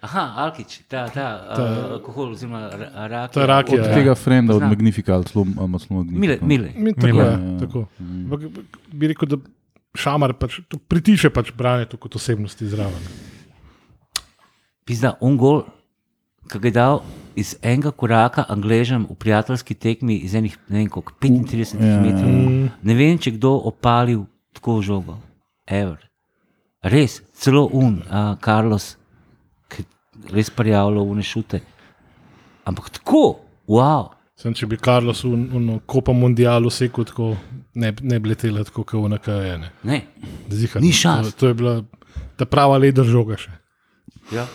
Aha, alkič, ta, ta, ta. Uh, alkohol, oziroma ra- rakija. Ta rakija, Od ja. tega frenda, od Znam. Magnifika, ali celo Magnifika. Mile, mile. Mi, tako, Mile. ja, Ja, tako. Mm. Ampak bi rekel, da šamar pač, pritiče pač branje kot osebnosti zraven. Pizda, on gol, ki ga je dal iz enega koraka Angležem v prijateljski tekmi iz enih, ne vem koliko, 35 Ja, metrov. Ne vem, če kdo opalil tako žogo. Ever. Res, celo un, a, Carlos, ki res prijavljal v nešute. Ampak tako, wow. Sem, če bi Carlos v uno Copa Mundialu sekal, tako ne, ne bi letela tako, kot v NKE. Ne. Ne. Zihar, Ni šans. To, to je bila ta prava leder žoga še. Ja.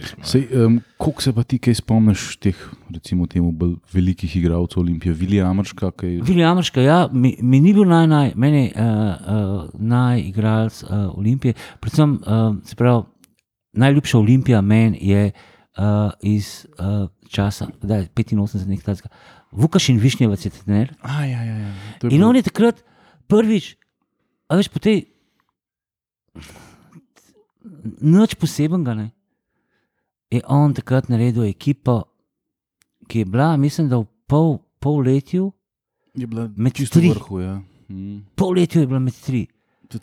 Pesma. Sej, um, koliko se pa ti kaj spomniš teh, recimo, temu bolj velikih igralcev Olimpije, Vilija Amrška? Kaj... Viljamarška, ja, mi, mi ni bil naj, naj, meni uh, uh, najigralec uh, Olimpije. Predvsem, uh, se pravi, najljubša Olimpija meni je uh, iz uh, časa, kdaj, 85, nekaj takega. Vukaš in Višnjevac je trener. A, ja, ja, ja. Je In bilo- on je takrat prvič, a veš, po tej. Nič posebenega, ne. Je on takrat naredil ekipo, ki je bila, mislim, da v pol, pol letju, je bila med tri. vrhu. Ja. Mm. pol letju je bila med tri.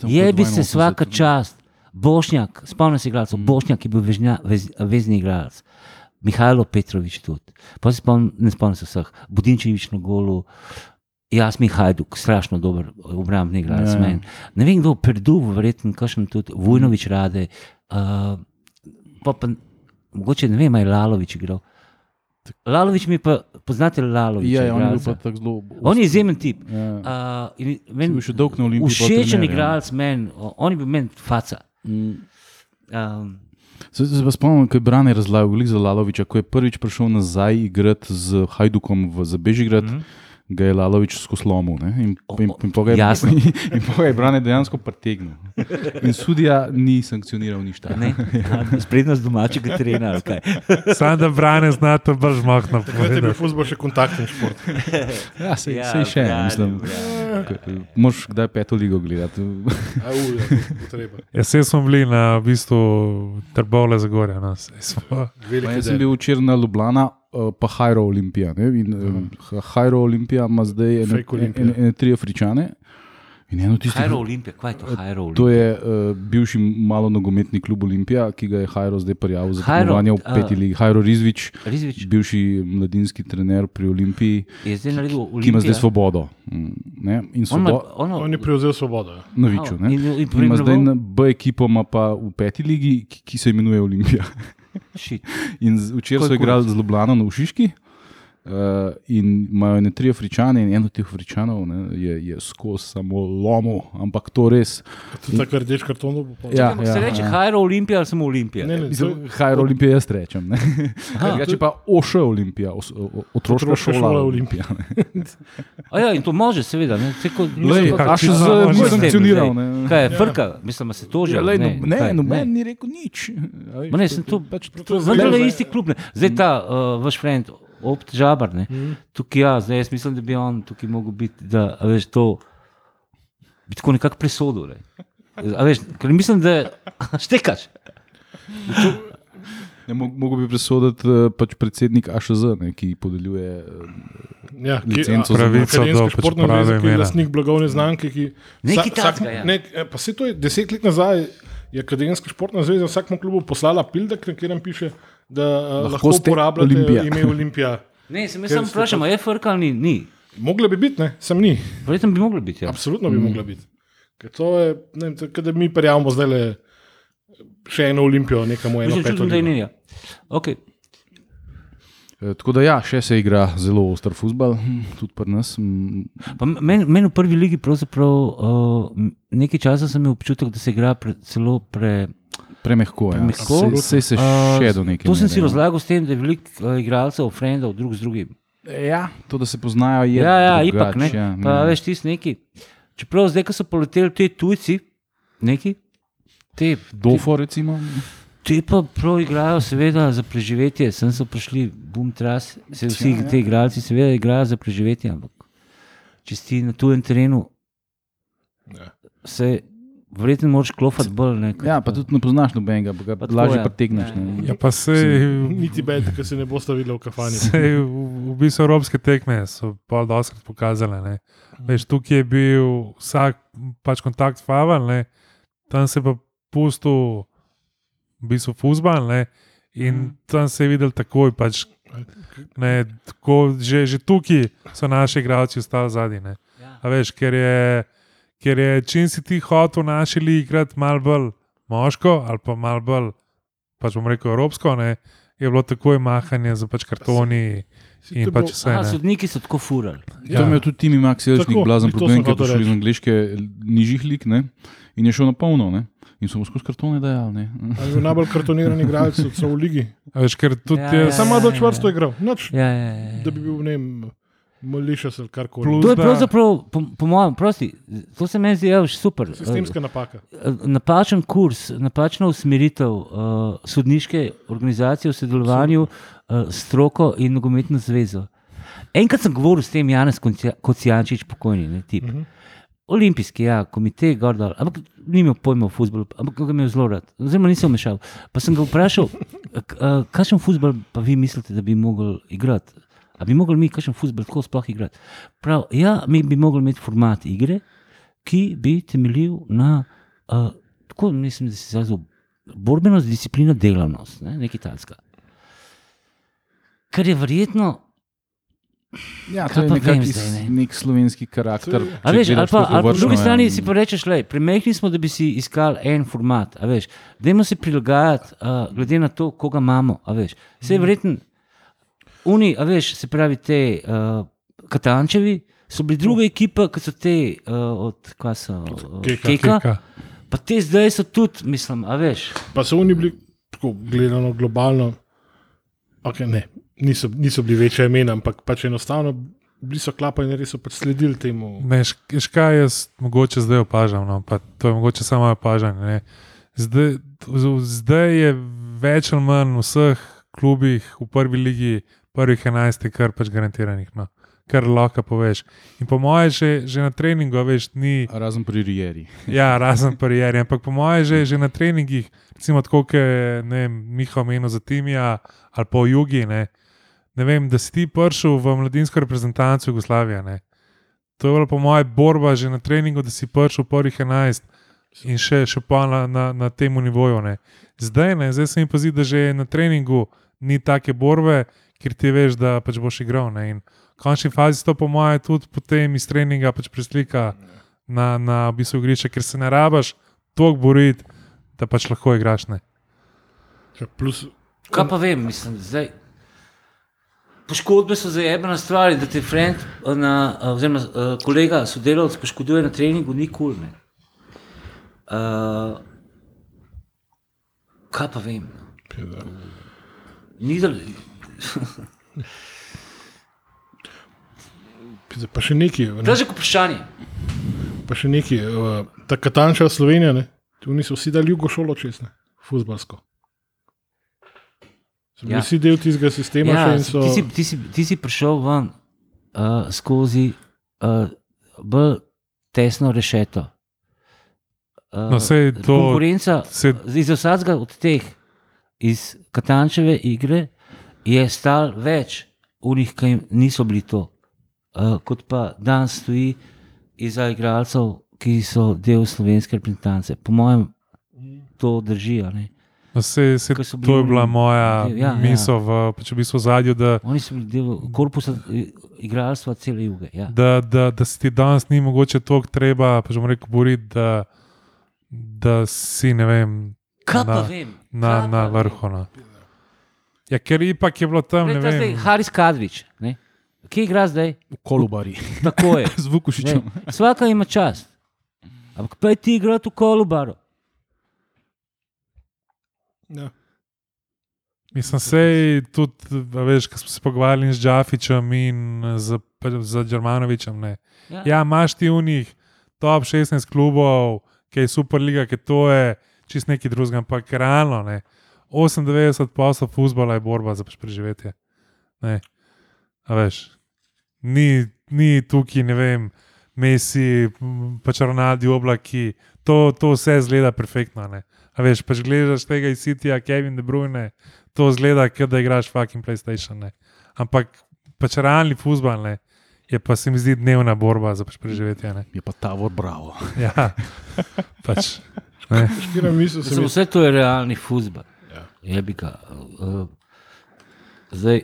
Je bi se 82, vsaka čast, Bošnjak, spomnim se igralcev, Mm. Bošnjak je bil vežnja, vez, vezni igralec, Mihajlo Petrovič tudi, pa se spomnim, ne spomnim se vseh, Budinčevič na golu, jaz mi Hajduk, strašno dober obrambni igralec. Ja. Ja. Ne vem, kdo, Perdu, verjetno, kakšen tudi, Vojnovič rade, uh, pa, pa mogoče ne vem, ali je Lalovič igral. Lalovič mi pa, poznate Laloviča? Ja, ja, on je bil pa tako zelo. On je izjemen tip. Ja. Uh, meni- še dolg na Olimpiji. pol Všečen ja. igralec meni, on je bil meni faca. Mm. Um, Se, se pa spomnim, ko je Brane razlagal za Laloviča, ko je prvič prišel nazaj igrati z Hajdukom v za Bežigrad, mm. -hmm. Ga je Lalovič skoslomil. ne, In, in, in, pol ga je- Brane dejansko pretegnil. In sudija ni sankcioniral nič. ne, Sprednost domačega kaj. Sam da brane znate bolj žmohno Takrat je bil futbol še kontaktni šport. Ja, sej, Ja, ja, sej še, brani, mislim. brani. Moš kdaj peto ligo gledati. A, u, ja. Ja, vse smo bili na v bistvu Trbovle Zagorja. No, jaz sem bil včeraj na Ljubljana, pa Hajro Olimpija. Ne? In, um, Hajro Olimpija ima zdaj ene, Olimpija. ene, ene tri Afričane. In eno tistih, Hajro Olimpija, kaj je to Hajro Olimpija? To je uh, bivši malo nogometni klub Olimpija, ki ga je Hajro zdaj prijavil za tekmovanje v a- peti ligi. Hajro Rizvič, Rizvič bivši mladinski trener pri Olimpiji, je zdaj naredil Olimpija. ki ima zdaj svobodo. Mm, ne, In On ima- svobodo. ono- On je prevzel svobodo. ja. Noviču. Ne. in- in In ima zdaj B ekipo, ima pa v peti ligi, ki, ki se imenuje Olimpija. In včeraj so igrali z Ljubljano na Ušiški. Uh, in imajo ne tri Afričane, in en od teh Afričanov ne, je, je skozi samo lomo, ampak to res. Tudi tako rdeč karton bo pa. Ja, Ampak se reče Hajro Olimpija ali samo Olimpija? Ne, ne, to Mislim, je- Hajro Olimpija, jaz rečem. Drugače pa Oša Olimpija, os, o, o- otroška Otroška šola, šola Olimpija. ne. A ja, in to može, seveda. Ne, Saj kot- Lej, mislim, a še čisto z može. ni sankcioniral. Zdaj, Ne. Kaj je, frka, mislim, da se toži. Ja, lej, no, ne, kaj, noben ni rekel nič. A veš, Ma ne, sem to, pač, to je zdaj- je isti klub. Ne. Zdaj ta uh, vaš friend, Opt Žabar, ne. tukaj ja, zdaj jaz mislim, da bi on tukaj mogel biti, da a veš to, bi tako nekako presodil. Ne. A veš, ker mislim, da štekaš. Ne, mo- Mogoče bi presoditi eh, pač predsednik AŠZ, ne, ki podeljuje. eh, Ja, ki- licenco a- za- Pravico do pač športna prave zveza, ki je lastnik blagovne znamke. Ki, Nekaj vsak- takega, ja. nek- eh, Pa se to je deset let nazaj. Je Akademska športna zveza vsakemu klubu poslala pildek, na katerem piše, da lahko, Lahko lahko ste uporabljate Olimpija. ime Olimpija. Ne, sem jaz samo vprašal, a je frka ali ni? ni. Mogla bi biti, ne? sem ni. Verjetno bi mogla biti. Ja. Absolutno bi mm. mogla biti. Ker to je, ne vem, da mi prijavimo zdaj le še eno olimpijo, nekam v eno peto. čutim, da je ni. Ja. Okay. Eh, Tako da ja, še se igra zelo oster futbal, hm, tudi pri nas. hm, Pa Meni men v prvi ligi pravzaprav uh, nekaj časa sem imel občutek, da se igra pre, celo pre. Premehko je. Premehko? Sej, sej se Uh, še do neke. To sem si ja. razlagal s tem, da je veliko uh, igralcev, frendov, drug z drugim. Ja, to, da se poznajo, je. Ja, ja, drugače, ipak ne. ja, Pa ja. veš, ti si neki. Čeprav zdaj, ko so poleteli ti tujci, neki. Te, Dofo, recimo. Ti pa prav igrajo, seveda, za preživetje. Sem so prišli, bum, tras, se vsi Ja, ja. ti igralci, seveda, igrajo za preživetje. Ampak če si na tujem terenu, Ja. se verjetno moraš klofati bolj. Ne, Ja, pa tudi ne poznaš nobenega, pa ga Pa lažje ja. pretegneš. Ja, ne. Ja, pa se Niti bed, ki se ne boste videli v kafani. Sej, v, v bistvu evropske tekme so pol doskrat pokazale. Ne. Veš, tukaj je bil vsak pač kontakt faval, ne. tam se je pa pustil v bistvu fuzbal ne. in tam se je videl takoj. Pač, ne, tako, že, že tukaj so naši igralci ostali zadnji. ne. Ja. A veš, ker je, ker je čim si ti hotel v naši ligi igrati malo bolj moško ali pa malo bolj, pač bom rekel, evropsko, ne, je bilo takoj mahanje za pač kartoni to in pač vse. Aha, sodniki so tako furali. Ja. Tam je tudi Timi Max, jaz nek blazen to problem, sem ker je prišel iz angliške nižjih lig ne? in je šel na polno. Ne? In so mu skozi kartone dajali. ne. Ali je bil najbolj kartoniran igralec v ligi. A Veš, ker tudi Ja, ja, ja, jaz, Samo do čvrsto igral, nič, Ja, ja, ja. da bi bil ne vem, mališas ali karkoli. Plus- To je pravzaprav, po, po mojem, prosti, to se meni zdi super. Sistemska napaka. Eh, Napačen kurs, napačna usmeritev uh, sodniške organizacije v sodelovanju uh, s stroko in nogometno zvezo. Enkrat sem govoril s tem Janes Kocijančič, pokojni, ne, tip. Uh -huh. Olimpijski, ja, komitej, gordal, ampak ni imel pojma o futbolu, ampak ga je imel zelo rad. Oziroma, nisem vmešal. Pa sem ga vprašal, kakšen futbol pa vi mislite, da bi mogli igrati? A bi mogli mi kakšen futbol tako sploh igrati? Prav, ja, mi bi mogli imeti format igre, ki bi temeljil na, uh, tako mislim, da se izrazil, borbenost, disciplina, delavnost, ne, nekaj talska. Kar je verjetno Ja, to je nekak zdaj, ne? nek slovenski karakter. A veš, ali pa, ali po drugi strani ja. si pa rečeš, le, premehni smo, da bi si iskali en format. a veš. Dajmo se prilagajati, uh, glede na to, koga imamo. a veš. Vse je verjetno, oni, a veš, se pravi, te uh, Katančevi so bili druga ekipa, kot so te uh, od kaj so, uh, Keka. Keka. Keka. Pa te zdaj so tudi, mislim, a veš. Pa so oni bili, tako gledano globalno, okay, ne, niso, niso bili večje imena, ampak pač enostavno bili so klapa in res so sledili temu. Ne, šk- veš kaj jaz mogoče zdaj opažam, no, pa to je mogoče samo opažanje. ne. Zdaj, zdaj je več ali manj v vseh klubih v prvi ligi, prvih 11, je kar pač garantiranih, no. kar lahko poveš. In po mojem, že, že na treningu, veš, ni. Razen pri Rieri. Ja, razen parieri, ampak po mojem, že, že na treningih, recimo tako, kot je Miha omenil za Timija ali v Jugi. Ne, ne vem, da si ti prišel v mladinsko reprezentanco Jugoslavije. Ne. To je bila po mojem borba že na treningu, da si prišel v prvih 11 in še, še pa na, na, na tem nivoju. Ne. Zdaj, ne, zdaj se mi pa zdi, da že na treningu ni take borbe, ker ti veš, da pač boš igral. Ne. In v končni fazi to po mojem tudi potem iz treninga pač preslika na, na v bistvu igrišče, ker se ne rabaš toliko boriti, da pač lahko igraš. Ne. Ja, Plus, Kaj pa vem, mislim, zdaj. Poškodbe so zajebana stvar, da te friend, na, oziroma uh, kolega, sodelavec poškoduje na treningu, ni kul. Cool, uh, kaj pa vem? Ni da. Pa še neki, To je že vprašanje. pa še neki, uh, ta katanča Slovenija, ne, tu niso vsi dali jugo šolo čez, ne, futbalsko. So bili Ja. vsi del tistega sistema Ja, še in so. ti, si, ti, si, ti si prišel ven uh, skozi uh, bolj tesno rešeto. Uh, No, sej to- konkurenca sej- iz vsakega od teh, iz Katančeve igre, je stal več unih, ki niso bili to, uh, kot pa danes stoji iza igralcev, ki so del slovenske reprezentance. Po mojem, to drži. a ne. Se, se, bili to je bila moja Ja, ja. misel v, pač v bistvu da, Oni so bili del korpusa eh, igralstva cele juge. Ja. da, da, da se ti danes ni mogoče toliko treba, pa že rekel, boriti, da, da si ne vem. Kaj pa na, vem? na, na pa vrhu. No. Ja, ker ipak je bilo tam, ne ta zdaj. Haris Kadrič, ne? kje igra zdaj? Kolubari. Tako je. Z Vukušičem. Ne, Vsaka ima čas. Ampak pa ti igrati v kolubaru. Ja. Mislim, sej tudi, a veš, ko smo se pogovarjali z Džafičem in z, z Džermanovičem. Ne. Ja. Ja, imaš ti v njih top 16 klubov, ki je superliga, ki to je čist nekaj drugega, ampak realno, ne. 98 poslov futbola je borba za preživetje. Ne. A veš, ni, ni tukaj, ne vem, Messi, pač Ronaldo, oblaki, to, to vse zgleda perfektno. Ne. A veš, pač gledaš tega iz Cityja, Kevin De Bruyne, to zgleda, kot da igraš fucking PlayStation. Ne. Ampak pač realni futbol ne, je pa se mi zdi dnevna borba za pač preživetje. Ne. Je pa Tavor Bravo. Ja, pač. Vse to je realni futbol. Je bi ga. Uh, zdaj,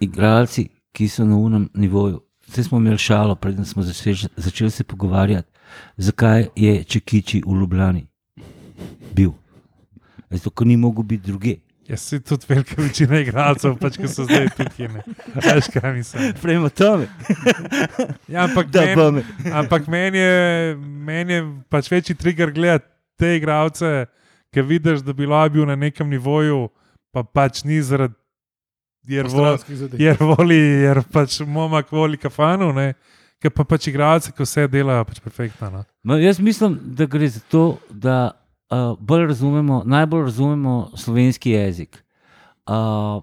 igralci, ki so na unem nivoju. Vse smo imeli šalo, preden smo začeli, začeli se pogovarjati, zakaj je Čekiči v Ljubljani bil. zato ker ni mogel biti druge. Jaz si tudi velika večina igralcev, pač, ki so zdaj tukaj. Veš, kaj mislim. Prejmo tam, Ja, ampak da meni, pa me. ampak meni je, meni je pač večji trigger gledati te igralce, ki vidiš, da bi bil na nekem nivoju, pa pač ni zaradi. Jer, vo, jer voli, jer pač momak voli kafanu, ne? Ker pa pač igralci, ki vse delajo, pač perfektno. No? Ma, jaz mislim, da gre za to, da uh, bolj razumemo, najbolj razumemo slovenski jezik. Uh,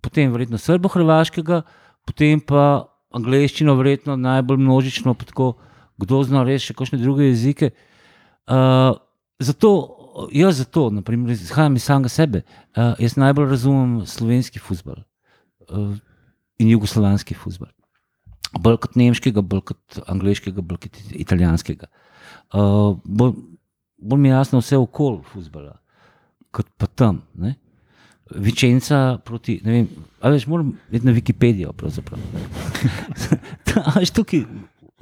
potem verjetno srbo-hrvaškega, potem pa angliščino, verjetno najbolj množično, pa tako, kdo zna res še kakšne druge jezike. Uh, zato, jaz zato, naprimer, izhajam iz samega sebe, uh, jaz najbolj razumem slovenski futbol uh, in jugoslovanski futbol. Bolj kot nemškega, bolj kot angliškega, bolj kot italijanskega. Uh, bolj, bolj mi je jasno vse okoli futbola, kot pa tam. Ne? Vičenca proti. ne Vem, a veš, moram iti na Wikipedijo. pravzaprav. A veš, tukaj,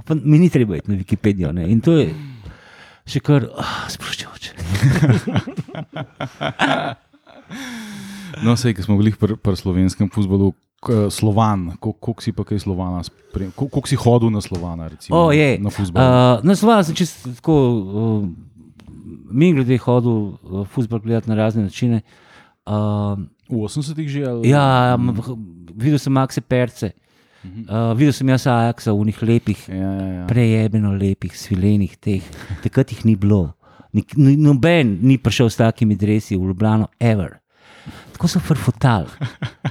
pa mi ni treba iti na Wikipedijo. Ne? In to je še kar ah, sproščujoče. No, sej, ki smo bili pri pr slovenskem futbolu, Slovan, Ko- koliko si pa kaj Slovana, sprem- ko- koliko si hodil na Slovana, recimo, O, je. na futbol. Uh, na Slovensku sem čisto tako, uh, mi glede hodil uh, futbol gledati na razne načine. Uh, v 80-ih že ali? ja, m- videl sem Maxe Perce, uh, videl sem jaz Ajaxa v njih lepih, ja, ja, ja. prejebeno lepih, svilenih teh. Takrat jih ni bilo. Nik, ni- noben ni prišel s takimi dresi v Ljubljano, ever. Tako so frfotali,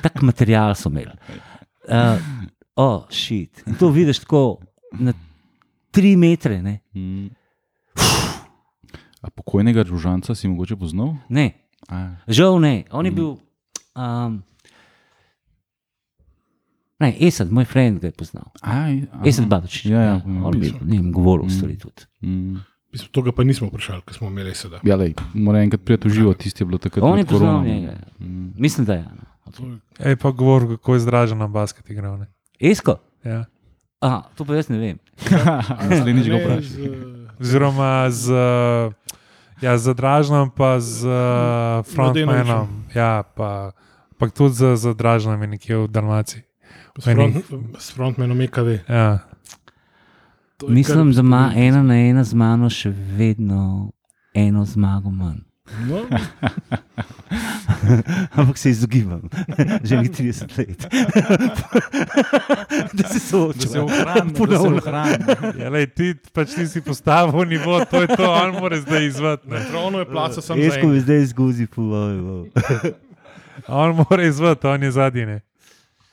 tak material so imeli. Uh, oh, shit. In to vidiš tako na tri metre. Ne, Mm. A pokojnega Žužanca si mogoče poznal? ne A, žal ne. On je bil. Um, ne, Esad, moj friend ga je poznal. a, a, Esad Badočič. Ja, ja, on je bil, ne vem, govoril stvari tudi. Mm. Mislim, Tega pa nismo vprašali, ker smo imeli sedaj. Ja, lej, mora enkrat prijeti v živo, tisti je bilo takrat. On je poznal njega. Mislim, da je. no. Ej, pa govor, kako je zdražen na basket igral. Ne? Esko? Ja. Aha, to pa jaz ne vem. Naslednjič ga vprašaj. z, eh, Oziroma z, ja, z Dražnom, pa z uh, frontmanom. Ja, pa, pa tudi z, z Dražnom je nekje v Dalmaciji. S, front, s frontmenom EKV. Ja. Mislim, kar- da ima ena na ena z mano še vedno eno zmago manj. No, Ampak se izogibam, že ni 30 let. da se soočam. Da se ohrani, da se Ponovno. ohrani. Ja, lej, ti pač nisi postavil nivo, to je to, on mora zdaj izvati. Ravno je placa sam za Esko enega. mi zdaj izguzi povoj. On mora izvati, on je zadnji.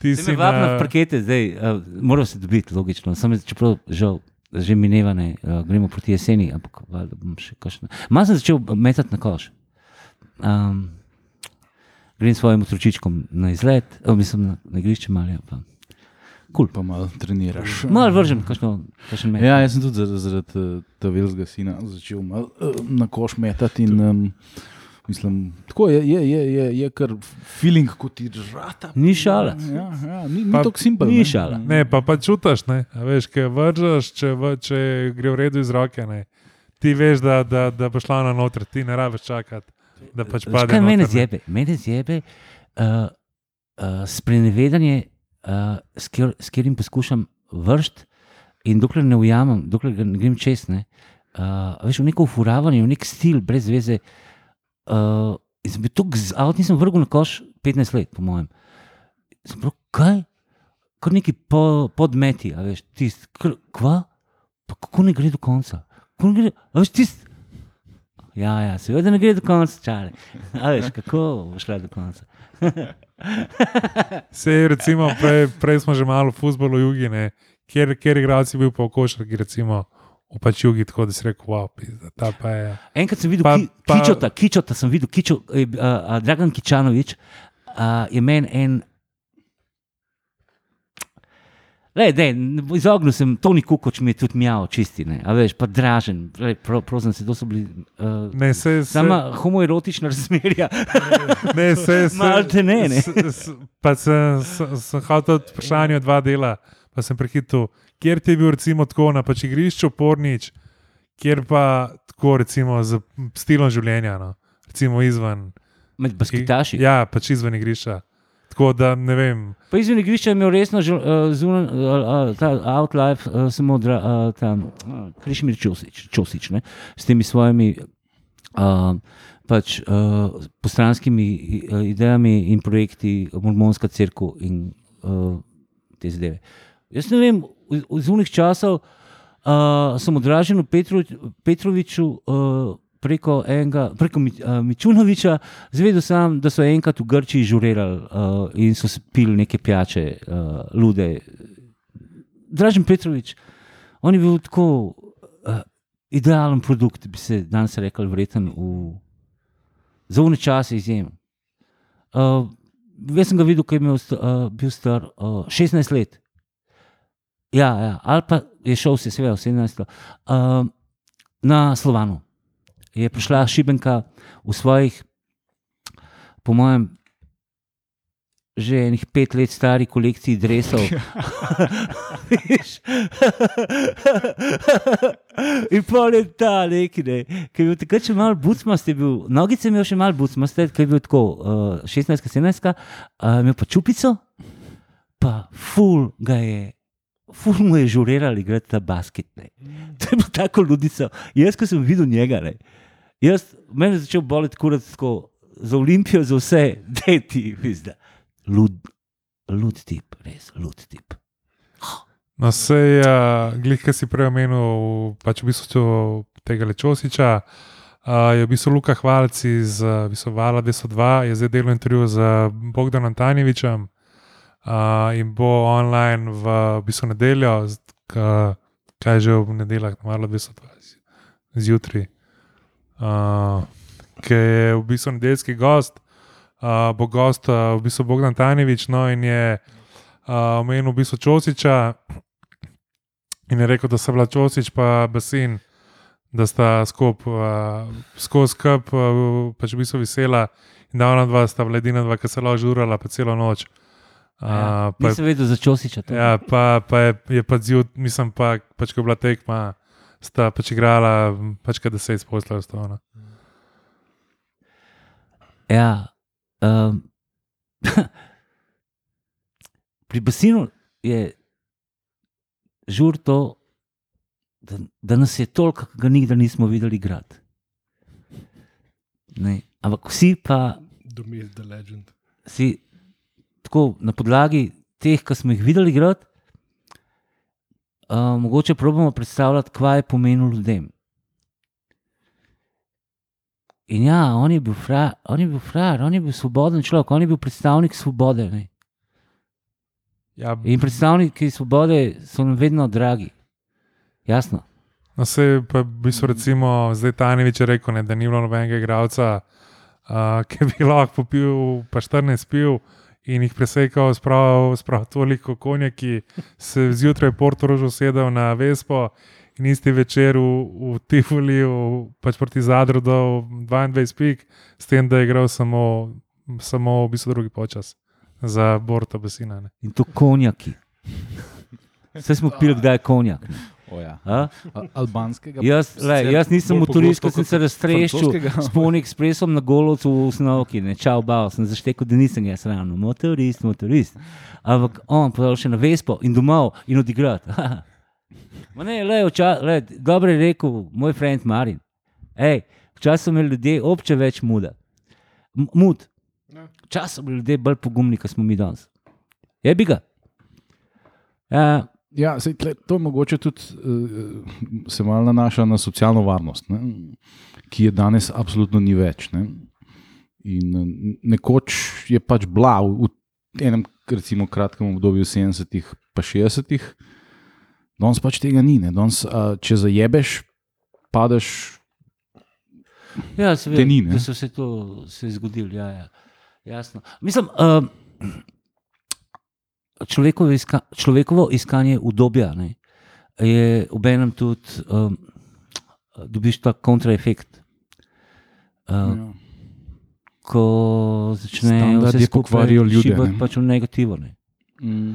Ti si vabi na na, parkete, zdaj uh, moramo se dobiti, logično. Sam, čeprav žal, že mineva, ne, uh, gremo proti jeseni, ampak valjda bom še kakšno. Malo sem začel metati na koš. Um, grem s svojim otročičkom na izlet, oh, mislim na, na igrišče malo. ja, Pa. Cool. Pa malo treniraš. Malo vržem, kakšno, kakšen met. Ja, jaz sem tudi zaradi, zaradi eh, tega velikega sina začel malo eh, na koš metati. In, um, mislim, tako je, je, je, je, je kar feeling, kot ti žrata. Ni šala. Ja, ja, ni ni tako simpel. ni šala. ne, pa pa čutiš, ne. A veš, kaj vržeš, če, v- če gre v redu iz roke. Ne. Ti veš, da, da, da bo šla na noter, ti ne rabiš čakati, da pač pade. Kaj mene zjebe? Mene zjebe uh, uh, sprenevedanje, uh, s, kjer, s katerim poskušam vršiti, in dokler ne ujamem, dokler ne grem čez, ne, uh, veš, v neko ufuravanje, v nek stil, brez veze. Uh, in sem bil tako z avtom, nisem vrgel na koš 15 let, po mojem. Sem prav, kaj? Kot neki po, podmeti, a veš, tisti, kva? Pa kako ne gre do konca? Kako ne gre, a veš, tisti. Ja, ja, seveda ne gre do konca, čale. A veš, kako bo šla do konca. Sej, recimo, prej, prej smo že malo v futbolu jugi, ne, kjer, kjer igralci bil pa v košarki, recimo v pač jugi, tako da si rekel, wow, pizda, ta pa je. Enkrat sem videl Pa- ki, pa- kičota, kičota sem videl, kičo, eh, uh, uh, Dragan Kičanovič uh, je meni en. Le, dej, izognil sem, Toni Kukoč mi je tudi mjal, čisti, ne, a veš, pa dražen, lej, pro, prosim se, to so bili. Uh, Ne, se, se, Sama homoerotična razmerja. ne, se, se, Malte ne, ne. s- s- Pa sem, sem, sem hotel vprašanje dva dela, pa sem prehitil, kjer ti je bil recimo tako na pač igrišču pornič, kjer pa tako recimo z stilom življenja, no, recimo izven. med basketaši. Ja, pač izven igrišča. Tako da ne vem. Pa izven igrišča je imel resno uh, zunaj, uh, uh, ta outlife, uh, samo dra, uh, tam, uh, Krišmir Čosič, Čosič ne, s temi svojimi uh, pač, uh, postranskimi uh, idejami in projekti, Mormonska crkva in uh, te zadeve. Jaz ne vem, iz unih časov uh, sem odražen v Petro, Petroviču. Uh, Preko, enega, preko uh, Mičunoviča, zvedel sem, da so enkrat v Grčiji žurerali uh, in so pili neke pijače, uh, lude. Dražen Petrovič, on je bil tako uh, idealen produkt, bi se danes rekel, vreten v zovne čase izjemen. Uh, jaz sem ga videl, ko je imel, uh, bil star uh, 16 let. Ja, ja, ali pa je šel se, seveda, 17 let uh, na Slovanu je prišla Šibenka v svojih, po mojem, že enih pet let stari kolekciji drevesov. In pol je ta neki, ne, ki je bil takrat še malo bucmast, je bil, nogice imel še malo bucmast, ki je bil tako uh, 16-17, uh, imel pa čupico, pa ful ga je. Ful mu je žurirali, gre ta basket. Ne. To je bilo tako ludico. Jaz, ko sem videl njega, ne, jaz, meni je začel boleti kurat tako za olimpijo, za vse, da je ti, vizda. Lud, lud tip, res, lud tip. No, sej, uh, glih, ki si prej omenil, pač v bistvu tega Lečosiča, uh, je v bistvu Luka Hvalc iz uh, Vala 202, je zdaj delal intervju z Bogdanom Tanjevičem uh, in bo online v, v bistvu nedeljo, k, kaj že v nedeljah, Vala 202, zjutraj, uh, ki je v bistvu nedeljski gost. Uh, bo gost, uh, v bistvu Bogdan Tanjevič, no in je uh, omenil v bistvu Čosiča in je rekel, da so bila Čosič pa Basin, da sta skupaj, uh, skozi skrb, uh, pač v bistvu vesela in da ona dva sta bila edina dva, ki se lahko žurala pa celo noč. Uh, pa Nisem vedel za Čosiča. Ja, pa, pa je, je pa zjut, mislim pa, pač ko je bila tekma, sta pač igrala, pač kaj deset poslov stavno. Ja. Um, pri Basinu je žur to, da, da nas je toliko, da ga nikdar nismo videli igrati. Ne. Ampak vsi pa. Domest the legend. Si tako na podlagi teh, ki smo jih videli igrati, uh, mogoče probujemo predstavljati, kaj je pomenilo ljudem. In ja, on je bil frajer, on je bil frajer, on je bil svoboden človek, on je bil predstavnik svobode. Ne? Ja, In predstavniki svobode so nam vedno dragi. Jasno. No, se pa v bistvu, recimo, zdaj Tanjevič je rekel, ne, da ni bilo nobenega igralca, uh, ki bi lahko popil, pa 14 pil in jih presekal, spravil, spravil toliko konja, ki se zjutraj Portorožu sedel na Vespo in isti večer v, v Tifuli, v, pač proti Zadru do 22 pik, s tem, da je igral samo, samo v bistvu drugi počas za Borto Besina. Ne. In to konjaki. Vse smo pili, kdaj je konjak. Ne. Ja. Albanskega. Jaz, le, jaz nisem motorist, ko sem se raztreščil francoskega. s polnim ekspresom na golovcu v Snovki, ne čau, bal sem zaštekel, da nisem jaz ravno motorist, motorist. Ampak on pa še na Vespo in domov in odigrati. Ma ne, le, vča, le, dobro je rekel moj friend Marin. Ej, včasih so imeli ljudje obče več muda. M- Mud. Ja. Včasih so bili ljudje bolj pogumni, kot smo mi danes. Je bi ga. Ja, Ja, sej, tle, to mogoče tudi uh, se malo nanaša na socialno varnost, ne, ki je danes absolutno ni več. Ne. In eh, nekoč je pač bila v, v enem, recimo, kratkem obdobju 70-ih, pa 60-ih, danes pač tega ni. ne. Danes, uh, če zajebeš, padeš. Ja, se Te vem, ni, ne? da so se to se je zgodilo. Ja, ja. Jasno. Mislim, uh, človekovo, iska, človekovo iskanje udobja ne, je ob enem tudi, um, dobiš ta kontraefekt. Uh, Ja. Ko začne Standardi vse skupaj pokvarijo ljudi, šibati ne. pač v negativo. Ne. Mm.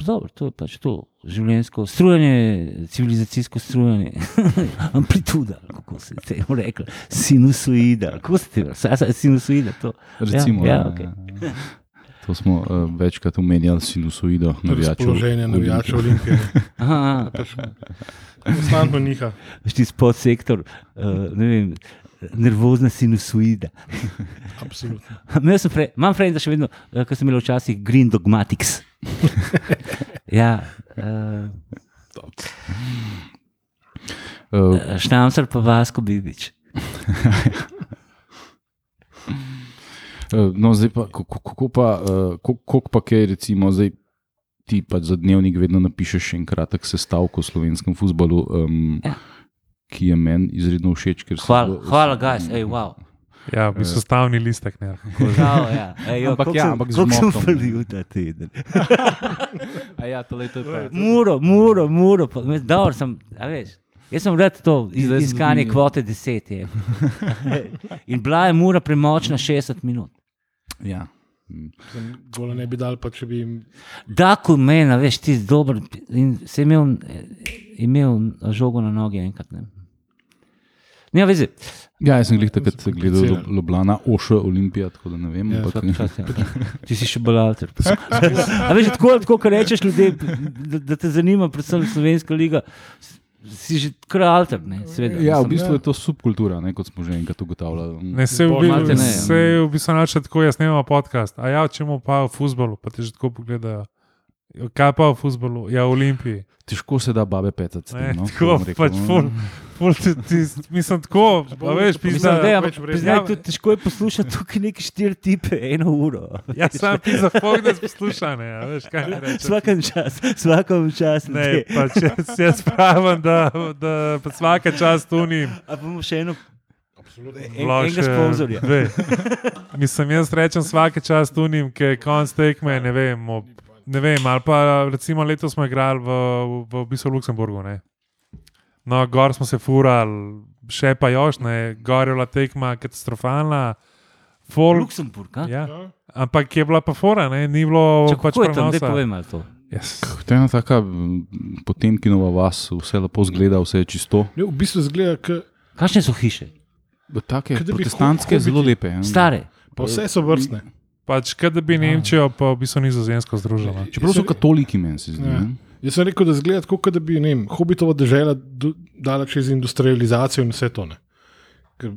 dobro, to je pač to življenjsko strujanje, civilizacijsko strujanje, amplituda, kako se je temu reklo, sinusoida, kako se temu reče, sinusoida. To. Recimo, ja, ja, ja, okay. ja. To smo uh, večkrat omenjali, sinusoido, navijačev. Razpoloženje navijačev Olimpije. Aha, aha. Konstantno niha. Veš ti podsektor, uh, ne vem, nervozna sinusoida. Absolutno. Fre, imam frenda še vedno, uh, ki sem imel včasih Green Dogmatics. ja, uh, Uh, Štamcar pa Vasko Bibič. Uh, no, zdaj pa, kako, pa, uh, koliko pa kaj, recimo, zdaj ti pa za dnevnik vedno napišeš še en kratek sestavek o slovenskem futbalu, um, Ja. ki je meni izredno všeč. Hvala, zelo- hvala, guys, ej, wow. Ja, v bistvu stavni listek. Ne. Žal, ja. Ej, jo, Ampak ja, ampak z koliko sem motom. falil ta teden. Ja, to je pa. Muro, muro, muro. Dobro sem, a veš. Jaz sem rad to iz, iskanje tudi- kvote 10. Je. In bila je mura premočna 60 minut. Ja. Gola ne bi dal, pa če bi jim. Da, ko meni, veš, ti si dober. In se imel, imel žogo na nogi enkrat. Ne. Ne, vezi. Ja, jaz sem glih takrat gledal Ljubljana, Oša, Olimpija, tako da ne vem. Ja, ampak, čas, ja. Ti si še bolj alter. A veš, tako, tako kar rečeš ljudem, da, da te zanima, predvsem slovenska liga, si že kar alter. Ne, seveda, ja, v bistvu je to subkultura, ne, kot smo že enkrat ugotavljali. Ne, se v, ne, ja. se v bistvu načne tako, jaz snemam podcast. A ja, če mu pa v futbolu, pa ti že tako pogledajo. Kaj pa v futbolu? Ja, v Olimpiji. Težko se da babe pecati. s Ne, tem, no, tako, bom rekel, pač no. ful, ful, ti, ti, mislim tako, a veš, pisa, Mislim, da je več vredno. priznaj, tudi težko je poslušati tukaj neki štiri tipe, eno uro. Ja, sam pisa, fognes poslušane, a veš, kaj ne rečeš. Vsakem čas, vsakem čas. Ne, pač jaz, jaz pravim, da, da pa vsaka čast tunim. A bomo še eno, enega sponzorja. Mislim, jaz rečem vsake čas tunim, ki je konc tekme, ne vem, ob, ne vem, ali pa recimo letos smo igrali v, v, v bistvu Luksemburgu, ne. No, gor smo se furali, še pa još, ne, gor je bila tekma katastrofalna. Folk, Luksemburg, a? ja. Ja. Ampak je bila pa fora, ne, ni bilo Če, pač kako je tam, da prenosa. povem malo to. Yes. To je ena taka mm, potemkinova vas, vse lepo zgleda, vse je čisto. Ne, v bistvu zgleda, k, Kakšne so hiše? Take protestantske, zelo lepe. ja. Stare. pa vse so vrstne. Pač, kot da bi Nemčijo pa v bistvu nizozemsko združila. Čeprav so katoliki, meni se zdi. Ja. ne. Jaz sem rekel, da zgleda tako, kot da bi ne vem, hobitova država dala čez industrializacijo in vse to. Ne. Ker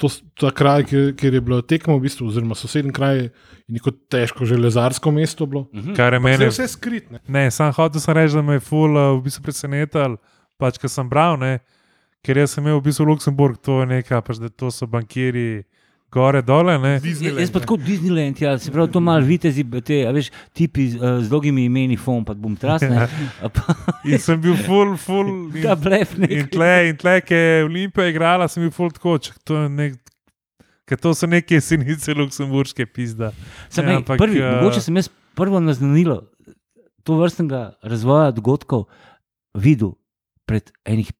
to, ta kraj, kjer, kjer je bilo tekmo, v bistvu, oziroma sosednji kraj, je neko težko železarsko mesto bilo. Kar je meni je vse skritne. Ne, sam hotel sem reči, da me je ful uh, v bistvu presenetal, pač, ker sem bral, ne, ker jaz sem imel v bistvu Luksemburg, to je nekaj, pač, da to so bankiri gore, dole. Ne. Jaz pa tako Disneyland, ja, se pravi, to malo vitezi, te, a veš, tipi uh, z dolgimi imeni, fon, pa bom trasne. In sem bil ful, ful. Ta In, blef in nek. tle, in tle, ki je Olimpija igrala, sem bil ful tako, če to je nek. Ker to so neke sinice luksemburške pizda. Sem, Ja, ej, ampak, prvi, eh, mogoče sem jaz prvo naznanilo to vrstnega razvoja dogodkov videl pred enih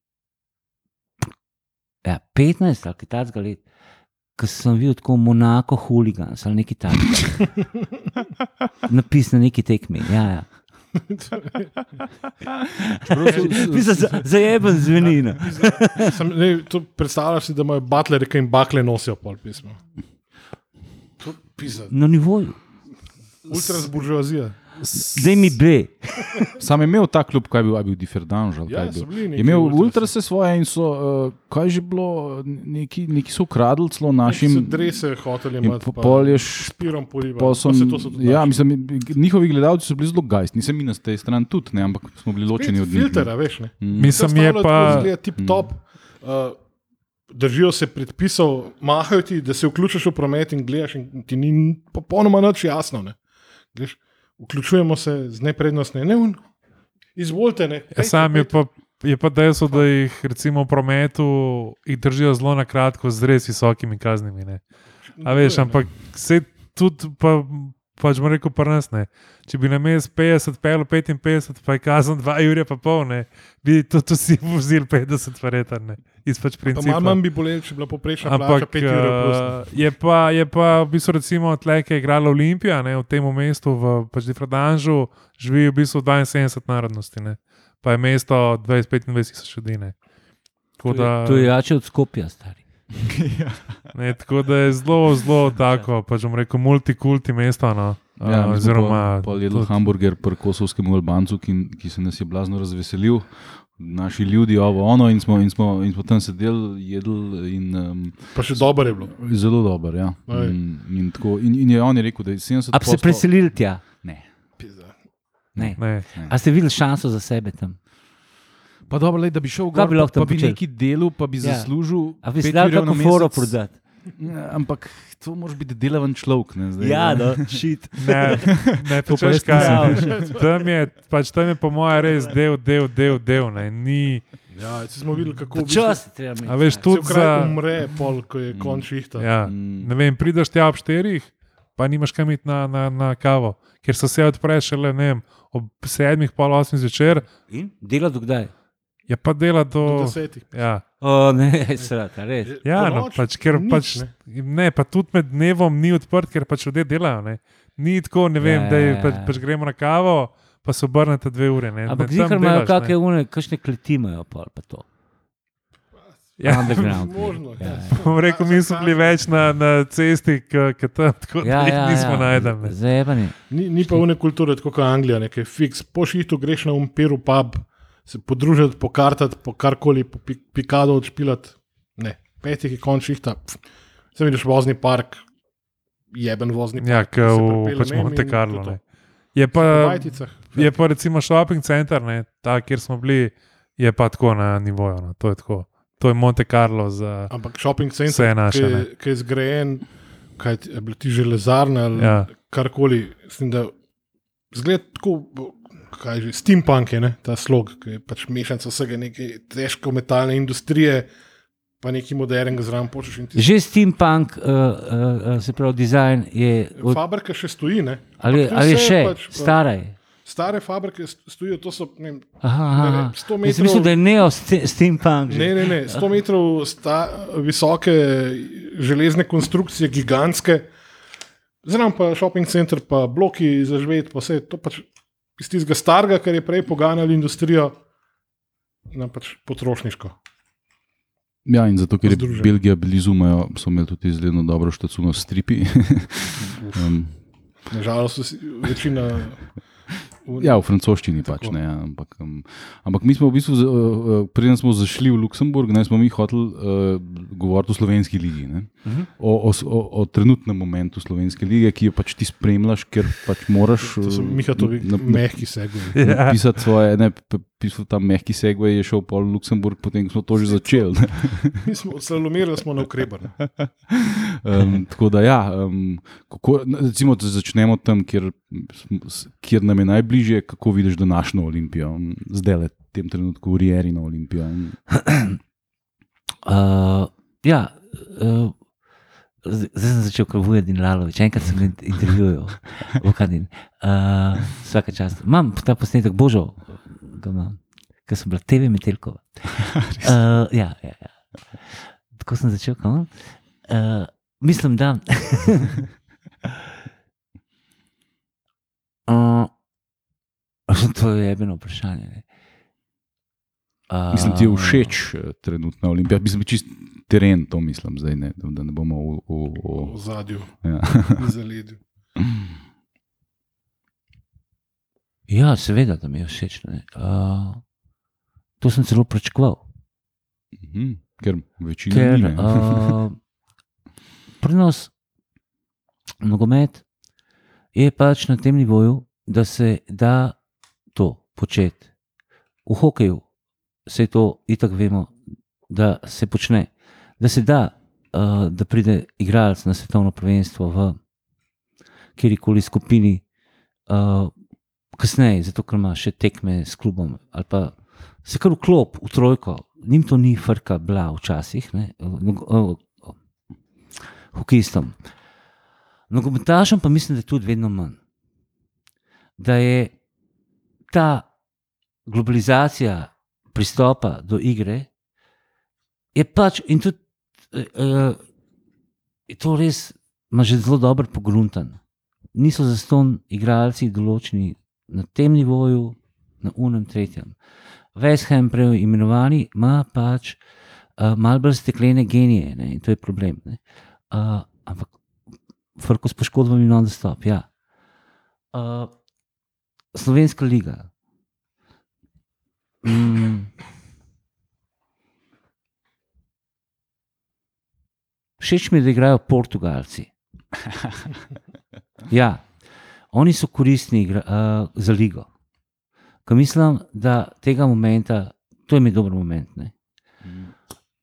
ja, 15 ali kaj takega let, ko sem videl tako Monako huligans ali nekaj takega. Napis na neki tekmi. Ja, ja. Mislim, za, zajeben zveni. no. Sem, ne, to predstavljaš si, da imajo butlere, ki jim bakle nosijo pol pisma. Na nivoju. Ultra zburžoazija. Zdaj mi B. Sam je imel ta klub, kaj je bil, je bil Differdanž. Ja, so bili je imel ultrase svoje in so, uh, kaj že bilo, neki, neki so ukradli celo Našim drese hoteli pa pol je š- s pirom poliva. Pa so, Pa se to so tudi ja, mislim, njihovi gledalci so bili zelo gajsti, nisem mi na tej strani tudi, ne, ampak smo bili ločeni od njih. Filtera, veš. Ne? Mm. Mislim, je pa. Tip top. Uh, držijo se predpisov, mahajo ti, da se vključiš v promet in gledaš, in ti ni popolnoma nič jasno. Ne? Gleš, vključujemo se z neprednostne, ne, un, izvolite. Ne, Ja, sam je pa, je pa dejstvo, da jih recimo v prometu držijo zelo na kratko z res visokimi kaznimi. Ne. A veš, ampak se tudi pa pač bomo rekel, prnasne. Če bi na mest 50, pel 55, pa je kazen 2 ure pa pol, ne, bi tudi vsi vozili 50, verjetno. Iz pač Pa principa. malo manj bi bolelo, če bi bila poprečna plača Ampak 5 ur. uh, je, pa, je pa v bistvu recimo tle, ki je igrala Olimpija ne, v tem mestu, v pač Difradanžu, živi v bistvu 72 narodnosti, ne. pa je mesto 25-25 tisoč ljudi. da, To je jače od Skopja, stari. Ne, tako da je zelo, zelo tako, pač bom rekel, multikulti mesto. No. Ja, Uh, oziroma, oziroma, pa jedel tudi- hamburger pri kosovskem Albancu, ki, ki se nas je blazno razveselil. Naši ljudje, ovo, ono, in smo, in smo, in smo tam sedeli, jedli in um, Pa še dobro je bilo. zelo dober. Ja. Ej. In, in, tako, in, in je on je rekel, da je 70%. A bi se preselili tja? Ne. Pizda. Ne. Ne. A ste videli šanso za sebe tam? Pa dobro, lej, da bi šel gor, bi pa, pa bi počeli? nekaj delal, pa bi Ja. zaslužil. A bi si dal kako foro prodati? Ja, ampak to moraš biti delaven človek. Ne, zdaj, Ja, no, šit. Ne, ne, to pa veš jaz kaj. nisem Tam je, pač tam je po mojem res del, del, del, del. Ne. Ni, Ja, smo videli, kako Čas je treba imeti. a veš, tudi za. umre, pol, ko je konč ihta. Ja, Mm. ne vem, prideš tja ob štirih, pa nimaš kam iti na, na, na kavo, ker so se odpreš šele ne vem, ob sedmih, pol osmih zvečer, In? Dela do kdaj? Je pa dela Do do. desetih. Ja, O, ne, srata, res. ja no, pač, ker nič, pač, ne. ne, pa tudi med dnevom ni odprt, ker pač ljudje delajo. Ne. Ni tako, ne vem, Ja, da je, ja, pač, ja. pač gremo na kavo, pa se obrnete dve ure. Ne. Ampak tam imajo kakšne une, kakšne kleti imajo pol pa to. Ja. Underground. Možno, ja, ja. ja. Bom rekel, mi smo bili več na, na cesti, kot tam, tako da Ja, jih ja, nismo ja. najdeli. Ni, ni pa une kulture, tako kot Anglija, nekaj fiks. Po šihtu greš na umpiru pub, se podružiti, pokartati, po karkoli, po pi- pikado odšpilati. Ne, petih je konč šihta. Sem vidiš vozni park, jeben vozni park. Ja, ki v pač Monte Carlo. Je pa, je pa recimo shopping center, ne, ta, kjer smo bili, je pa tako na nivoju. No. To, je tako. to je Monte Carlo za Ampak vse center, naše. ki, ki je zgrajen, kaj je bilo ti železarne ali Ja. ja. karkoli. Mislim, da zgled tako, kaj že, steampunk je ne, ta slog, ki je pač mešanica vsega neke težko metalne industrije, pa nekaj modernega zraven počeš. Že steampunk, uh, uh, se pravi, dizajn je. Od, Fabrika še stoji, ne? ali, ali je še pač, pa- stara? je? Stare fabrike st- stojijo, to so ne, vem, Aha, ne, aha. ne, 100 Jaz metrov. mislim, da je neo ste- steampunk. že. Ne, ne, ne, 100 metrov sta, visoke železne konstrukcije, gigantske, zraven pa shopping center, pa bloki za živeti, pa vse to pač iz tistega starega, kar je prej poganjalo industrijo, na pač potrošniško. Ja, in zato, ker je Združen. Belgija blizu, imajo, so imeli tudi izredno dobro štacuno stripi. um, Nažalost, večina. V- ja, v francoščini pač Tako. ne. ja, Ampak, um, ampak mi smo v bistvu, uh, uh, preden smo zašli v Luksemburg, ne smo mi hoteli uh, govoriti o slovenski ligi. Ne, Mhm. o, o, s- o, o trenutnem momentu slovenske lige, ki jo pač ti spremljaš, ker pač moraš. To uh, Mihatovi na- na- mehki. Ja. Pisati svoje, ne, pisal ta mehki segway je šel pol v Luksemburg, potem smo to že začeli. Mi smo slalomirali, smo na ukrepanju. Um, tako da, ja, um, kako, recimo, da začnemo tam, kjer, kjer nam je najbližje, kako vidiš današnjo olimpijo, zdaj le v tem trenutku, Rijeri na olimpijo. Uh, ja, uh, zdaj sem začel kot Vujedin Lalovič, enkrat sem ga in- intervjuval, Vukadin. Uh, vsake čas. Imam ta posnetek, božo, ga imam, ker sem bila TV Metelkova. Uh, ja, ja, ja. Tako sem začel, kam? Uh, mislim, da. uh, to je eno vprašanje. Ne? Uh, mislim, ti je všeč eh, trenutna olimpija, mislim, čist teren, to mislim zdaj, ne, da, da ne bomo v. v, V v zadju, ja. v zaledju. Ja, seveda, da mi je všeč. ne. Uh, to sem celo pričakoval. Mhm, Ker večina Ker ni. ne. uh, pri nas nogomet je pač na tem nivoju, da se da to početi. V hokeju se to itak vemo, da se počne. Da se da, uh, da pride igralec na svetovno prvenstvo v kjerkoli skupini, uh, kasneje, zato ker ima še tekme s klubom ali pa se kar vklop v trojko. Nim to ni frka bila včasih, ne, hokejistom. Nogometašem pa mislim, da je tudi vedno manj. Da je ta globalizacija pristopa do igre, je pač in tudi uh, to res ima že zelo dobro pogruntan. Niso zaston igralci določeni na tem nivoju, na unem, tretjem. Veshem preimenovani ima pač uh, malo bolj steklene genije ne, in to je problem. Ne. Uh, ampak Frko s poškodbami non stop. Ja. Uh, Slovenska liga. Mm. Všeč mi je, da igrajo Portugalci. Ja, oni so koristni igra, uh, za ligo. Ko mislim, da tega momenta, to je mi dober moment. ne.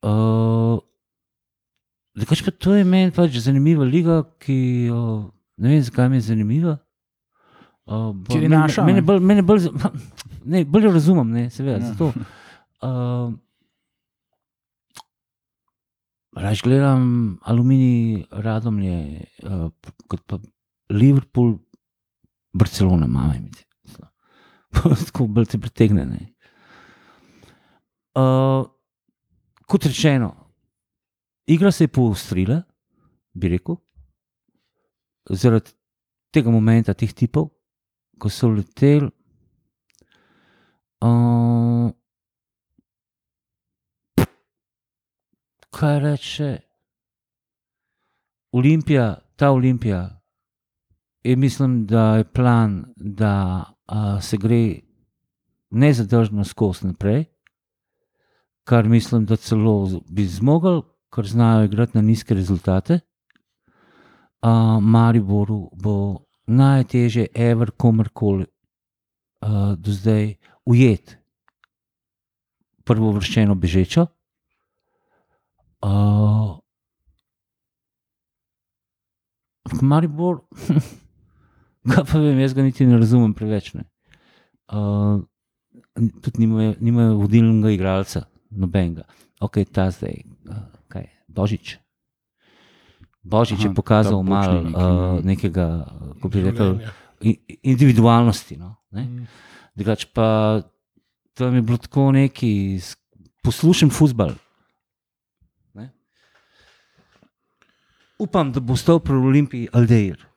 Uh, Drugač pa to je meni pač zanimiva liga, ki jo ne vem, zakaj mi je zanimiva. Uh, bo- Ker je naša, Mene ne? bolj, mene bolj, ne, bolj razumem, ne, seveda. Ja. Ja. Uh, Raje gledam aluminij, radomlje, uh, kot pa Liverpool, Barcelona, mama mi je. Tako bolj te pritegne. ne. Uh, kot rečeno, igra se je poostrila, bi rekel, zaradi tega momenta, teh tipov, ko so leteli. Uh, kaj reče? Olimpija, ta Olimpija, je, mislim, da je plan, da uh, se gre nezadržno skozi naprej, kar mislim, da celo bi zmogel, ker znajo igrati na nizke rezultate. Uh, Mariboru bo najtežje, ever, komorkoli uh, do zdaj ujet prvo vrščeno bežečo. Uh, Maribor, kaj pa vem, jaz ga niti ne razumem preveč. Ne. Uh, tudi nimajo, nimajo vodilnega igralca, nobenega. Ok, ta zdaj, uh, kaj je, Božič. Božič Aha, je pokazal malo neki, uh, ne. nekega, kako bi rekel, individualnosti. No, ne. Mm. Drugač pa tam je bilo tako neki futbal. Ne? Upam, da bo stal pri Olimpiji Aldeir.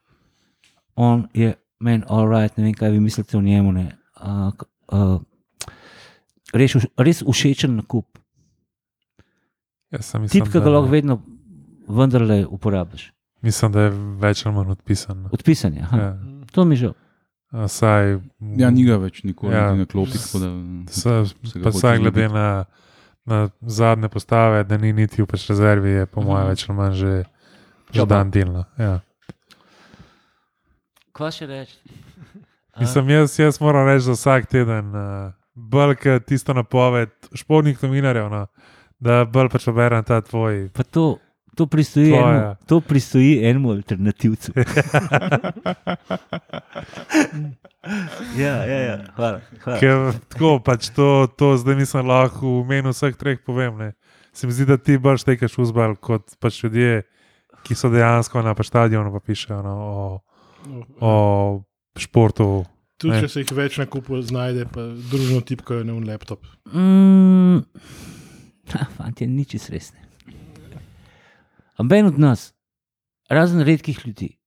On je meni all right, ne vem, kaj vi mislite o njemu. ne. Uh, uh, res, res všečen nakup. Sem mislim, Tip, ki ga lahko vedno vendarle uporabiš. Mislim, da je več ali manj odpisan. Odpisanje. aha. Ja. To mi je žal. A Saj, Ja, ni ga več nikoli Ja. ja. na klopi. tako Da, Sa, se ga pa hoče vsaj glede na, na zadnje postave, da ni niti v pač rezervi, je po mojem Mhm. več ali manj že, že Ja, dan delno. Ja. Kva še reči? Mislim, jaz, jaz moram reči za vsak teden, uh, bolj kot tisto napoved športnih novinarjev, no, da bolj pač berem ta tvoj. Pa to, to, pristoji enemu, to pristoji enemu alternativcu. ja, ja, ja, hvala. hvala. Ker tako pač to, to zdaj mislim lahko v imenu vseh treh povem. Ne. Se mi zdi, da ti bolj štekaš uzbal kot pač ljudje, ki so dejansko na pač stadionu pa pišejo no, o, o športu. Tudi Ne. če se jih več na kupu znajde, pa družno tipkajo na un laptop. Mm, ha, fantje, nič resne. Amben od nas, razen redkih ljudi,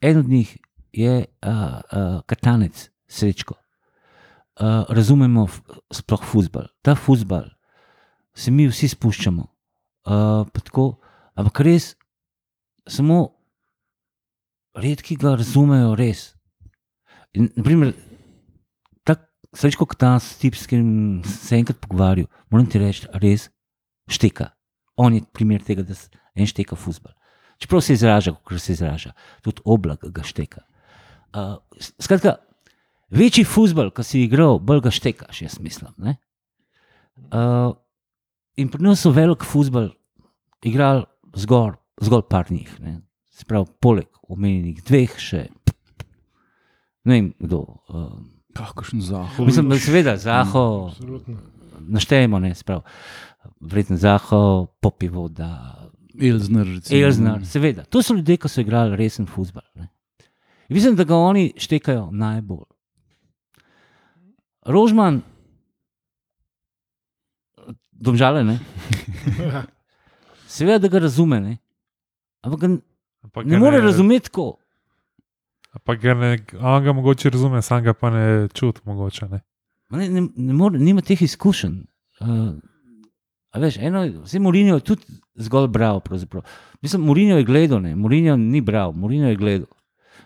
en od njih je uh, uh, katanec, srečko. Uh, razumemo sploh futbal. Ta futbal se mi vsi spuščamo. Uh, pa tako, ampak res, samo redki ga razumejo res. In, naprimer, tak srečko katanec, tip, s sem se enkrat pogovarjal, moram ti reči, res šteka. On je primer tega, da en šteka futbal. Čeprav se izraža, kot se izraža, tudi oblak ga šteka. Uh, skratka, večji futbal, ki si igral, bolj ga štekaš, jaz mislim. ne. Uh, in pri nas so velik futbal igrali zgolj, zgolj par njih. ne. Se pravi, poleg omenjenih dveh še ne vem kdo. Uh, Kakšen zahod. mislim, da seveda Zaho Absolutno. naštejemo, ne sprav. Verjetno Zaho, popivo, da Elzner, recimo. Elznar, seveda. To so ljudje, ki so igrali resen futbol. Mislim, da ga oni štekajo najbolj. Rožman, domžale, ne? seveda, da ga razume, ne? ampak Ampak ne more razumeti tako. Ampak ga ne, on ga mogoče razume, sam ga pa ne čuti, mogoče. Ne. Ne, ne, ne more, nima teh izkušenj. Uh, veš, eno, vse Mourinho je tudi zgolj bral. pravzaprav. Mislim, Mourinho je gledal, ne, Mourinho ni bral, Mourinho je gledal.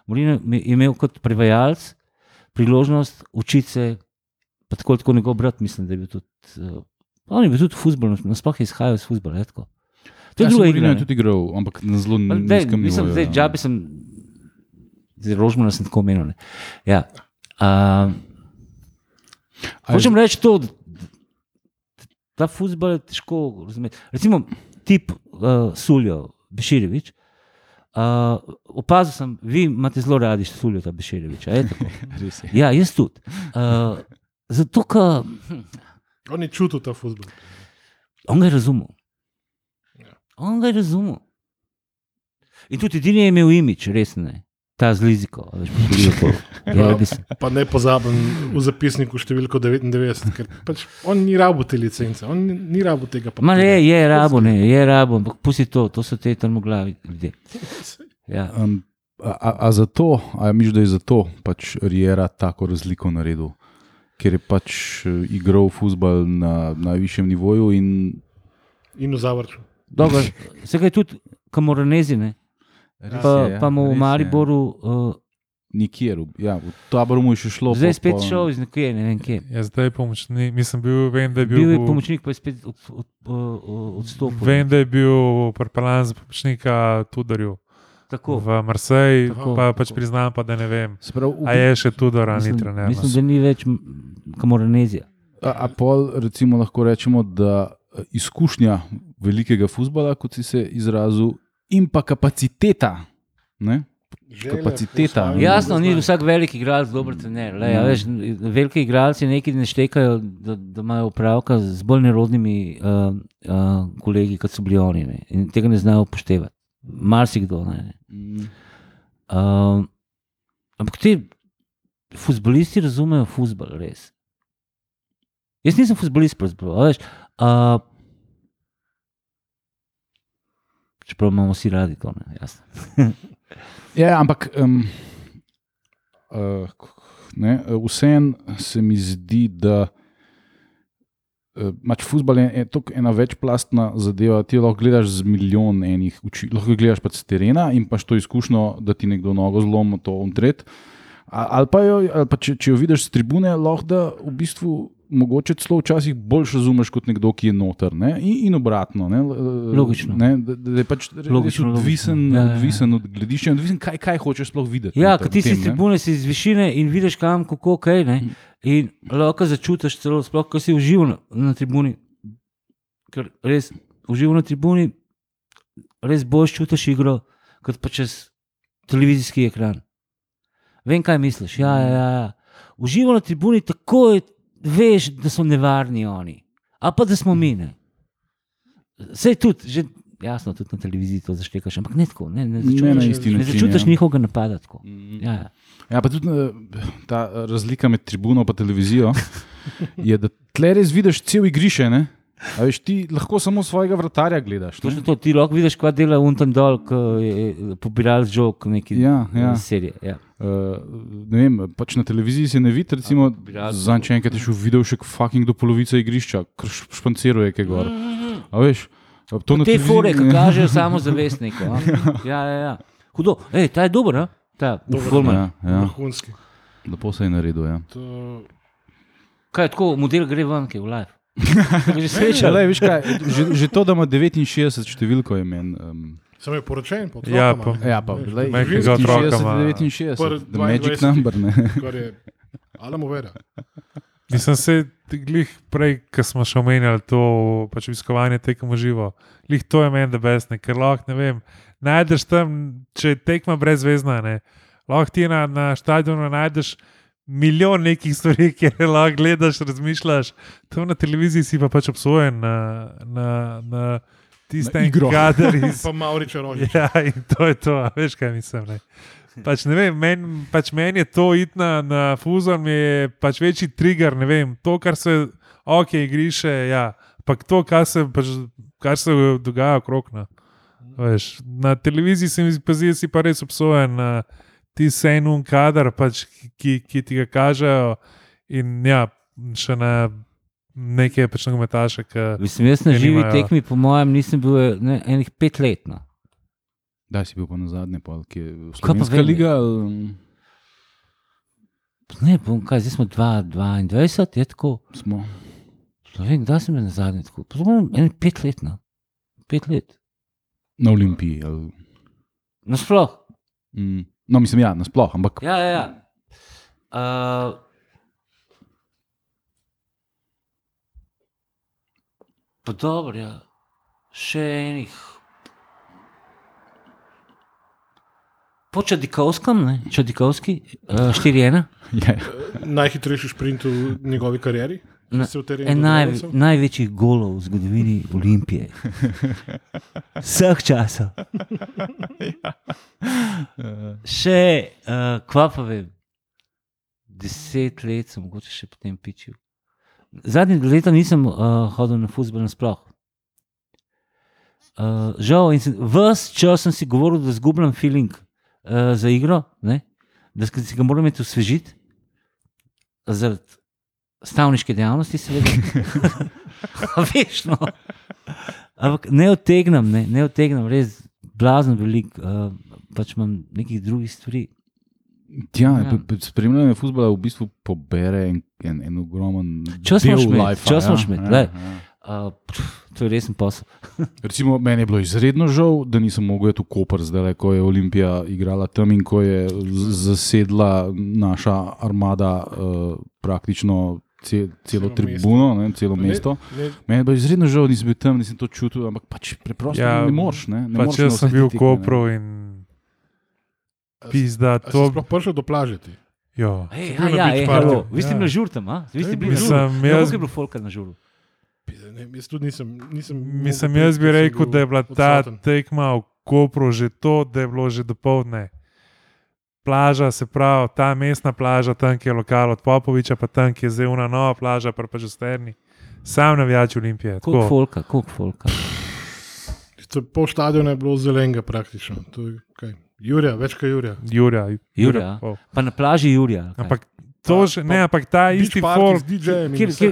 Mourinho je imel kot prevajalec priložnost učiti se, pa tako, tako njegov brat, mislim, da je bil tudi. Uh, on je bil tudi futbol, nasploh je izhajal iz futbola. To je Ja, druga igra. ne. tudi igral, ampak na zelo nizkem mislim, nivoju. zdaj, ja. džabe sem, zdaj rožmana sem tako omenil. Ja. Uh, je- Hočem reči to, da ta futbol je težko razumeti. Recimo, tip uh, Suljo, Beširevič. Uh, opazil sem, vi imate zelo radi Suljo, ta Beširevič. Ja, jaz tudi. Uh, zato, ker On je čutil ta futbol. on ga je razumel. On ga je razumel. In tudi edini je imel imič, res ne. Ta z liziko, a veš, pogledaj to. Ja, bi se- Pa ne pozaben v zapisniku številko 99, ker pač on ni rabo te licence, on ni, ni rabo tega. Ma papirja. ne, je rabo, ne, je rabo, ampak pusti to, to so te tam glavi ljudje. Ja. Um, a, a, zato, a misliš, da je zato pač Riera tako razliko naredil? Ker je pač eh, igral futbol na najvišjem nivoju in In v zavrču. Dobro, se ga je tudi kamoranezi, ne? Res Pa, je, ja, pa mu v je. Mariboru, uh, nikjer, ja, v taboru mu je še šlo. zdaj po- spet po- šel iz nekje, ne vem kje. Ja, zdaj je pomočnik, mislim, bil, vem, da je bil, Bil je pomočnik, pa je spet od, od, od, odstopil. Vem, da je bil pripeljan za pomočnika Tudorju Tako. v Marseji, Tako. pa pač priznam, pa, da ne vem. Se pravi, v- A je še Tudor, ali ni Mislim, trener? mislim, da ni več kamoranezija. A, a pol, recimo, lahko rečemo, da eh, izkušnja velikega futbola, kot si se izrazil, in pa kapaciteta. Ne? Kapaciteta. Želje, Jasno, ni vsak velik igralec dober trener. Lej, a Ja. veš, veliki igralci nekaj ne štekajo, da, da imajo opravka z bolj nerodnimi uh, uh, kolegi, kot so bili oni. Ne. In tega ne znajo upoštevati. Marsikdo. Ne, ne. Mm. Um, ampak ti futbolisti razumejo futbol, res. Jaz nisem futbolist, pravzaprav. a veš, Uh, čeprav imamo vsi radi to. Ja, ampak um, uh, vseeno se mi zdi, da uh, mač futbol je, je tako ena večplastna zadeva. Ti lahko gledaš z milijon enih oči, lahko gledaš pa z terena in paš to izkušnjo, da ti nekdo nogo zlomi, to untret. Ali pa, jo, ali pa če, če jo vidiš z tribune, lahko da v bistvu. Mogoče celo včasih bolj razumeš kot nekdo, ki je noter, ne? in, in obratno. Ne? Logično. Ne? Da, da je pač Logično, odvisen, logično. Ja, ja, ja. odvisen od gledišča, odvisen, kaj, kaj hočeš sploh videti. Ja, ti si iz ne. tribune, si iz višine in vidiš, kam, kako, kaj. Ne? In lahko začutiš celo, sploh, ko si užival na, na tribuni. Ker res užival na tribuni, res boš čutiš igro, kot pa čez televizijski ekran. Vem, kaj misliš. Ja, ja, ja, ja. Užival na tribuni, tako je, veš, da so nevarni oni. A pa da smo mi. Ne? Sej tudi, že, jasno, tudi na televiziji to zaštekaš, ampak ne tako. Ne, ne, Ne začutiš, ne način. začutiš ja. njihovega napada. Tako. Mhm. Ja, ja. Ja, pa tudi eh, ta eh, razlika med tribuno in televizijo je, da tle res vidiš cel igrišče. ne. A Veš, ti lahko samo svojega vratarja gledaš. Točno ne. to, ti lahko vidiš, kaj dela unten dol, ko je pobiral žog neki Ja, ja. eh, serije. Ja. Uh, ne vem, pač na televiziji se ne vidi, recimo, za če enkrat je šel video še fucking do polovice igrišča, kar š- španciruje, kaj gor. A veš, to na Te fore, ki kažejo samo zavestniku. Ja, ja, ja. Hudo, Ej, ta je dober, a? ta Golman. Ja, ja, Vrhunski. lepo se je naredil. Ja. To, Kaj je tako, model gre ven, ki je v live. Že sreča. lej, veš kaj, že, že to, da ima 69 številko, je meni. Um, sem je poročen, pa Ja, ne. ja, pa lej, Majhnega otroka 69, ima. 69, Pr- the magic 22. number. Ne. Kar je, ali mu vera. Mislim, se glih prej, ko smo še omenjali to pač obiskovanje tekmo živo. Glih to je meni, da besne, ker lahko ne vem. Najdeš tam, če je tekma brezvezna, ne. Lahko ti na, na stadionu najdeš milijon nekih stvari, kjer lahko gledaš, razmišljaš. To na televiziji si pa pač obsojen na, na, na tiste Na kader iz. Pa Mauriča rože. Ja, in to je to, veš kaj mislim. Ne? Pač, ne vem, meni pač men je to iti na, na fuzor, mi je pač večji trigger, ne vem, to, kar se, ok, igriše, ja, pa to, kar se, pač, kar se dogaja okrog. No. Veš, na televiziji se mi zdi, pa zdaj si pa res obsojen na ti senun kader, pač, ki, ki ti ga kažejo. In ja, še na neke pač nogometaše, Mislim, jaz na živi nimajo- tekmi, po mojem, nisem bil ne, enih pet let. No. Da si bil pa na zadnje, pa ki je pa Slovenska liga. ali Ne, bom, kaj, zdaj smo 22, je tako. Smo. Vem, kdaj sem bil na zadnje tako. Po mojem, enih pet let. No. Pet let. Na Olimpiji. Ali, Nasploh. mm, no, mislim, ja, nasploh, ampak Ja, ja. ja. Uh, pa dobro, ja. še enih. Po Čadikovskem, ne, Čadikovski, uh, 4-1. je. Najhitrejši sprint v njegovi karieri. Na- En naj, največjih golov v zgodovini Olimpije. Vseh časov. Še, uh, kva pa vem, deset let sem mogoče še potem pičil. Zadnji dve leta nisem uh, hodil na futbol nasploh. Uh, žal, in sem, ves čas sem si govoril, da zgubljam feeling uh, za igro, ne? da si ga moram imeti osvežiti, zaradi stavniške dejavnosti, seveda. Veš, no. Ampak ne odtegnem, ne, ne odtegnem, res blazno veliko, uh, pač imam nekih drugih stvari. Ja, Ja. ja. Spremljanje futbola v bistvu pobere en, en, en ogromen Čas del moraš imeti, lifea, čas moraš imeti, glej. ja. Uh, pff, to je resen posel. Recimo, meni je bilo izredno žal, da nisem mogel iti v Koper, zdaj, ko je Olimpija igrala tam in ko je zasedla naša armada uh, praktično ce, celo Celo tribuno, ne, celo mesto. ne, Meni je bilo izredno žal, nisem bil tam, nisem to čutil, ampak pač preprosto Ja, ja, ne moreš. Ne, ne pač moreš jaz sem bil v. Kopru in a si- pizda. a To, sploh prišel do plaže ti? jo. Hey, bil na ja, je, partyju? hello. Vi ste Ja. bili na žurtem, a? Vi ste Ja, bili na žurtem. Ja, jaz- Koliko je bilo folka na? Pizda, Ne, jaz tudi nisem. nisem Mislim, jaz bi sem rekel, bil da je bila ta tekma v Kopru že to, da je bilo že do povdne. Plaža, se pravi, ta mestna plaža, tam je lokal od Popoviča, pa tam je zdaj una nova plaža, pa pa že sterni. Sam navijač Olimpije. Tako. folka, koliko folka. Pol stadiona je bilo zelenega praktično. To je kaj? Jurija, več kot Jurija. Jurja, Jurja. pol. Pa na plaži Jurija. kaj? Ampak to Pa- že, pa ne, ampak ta isti folk,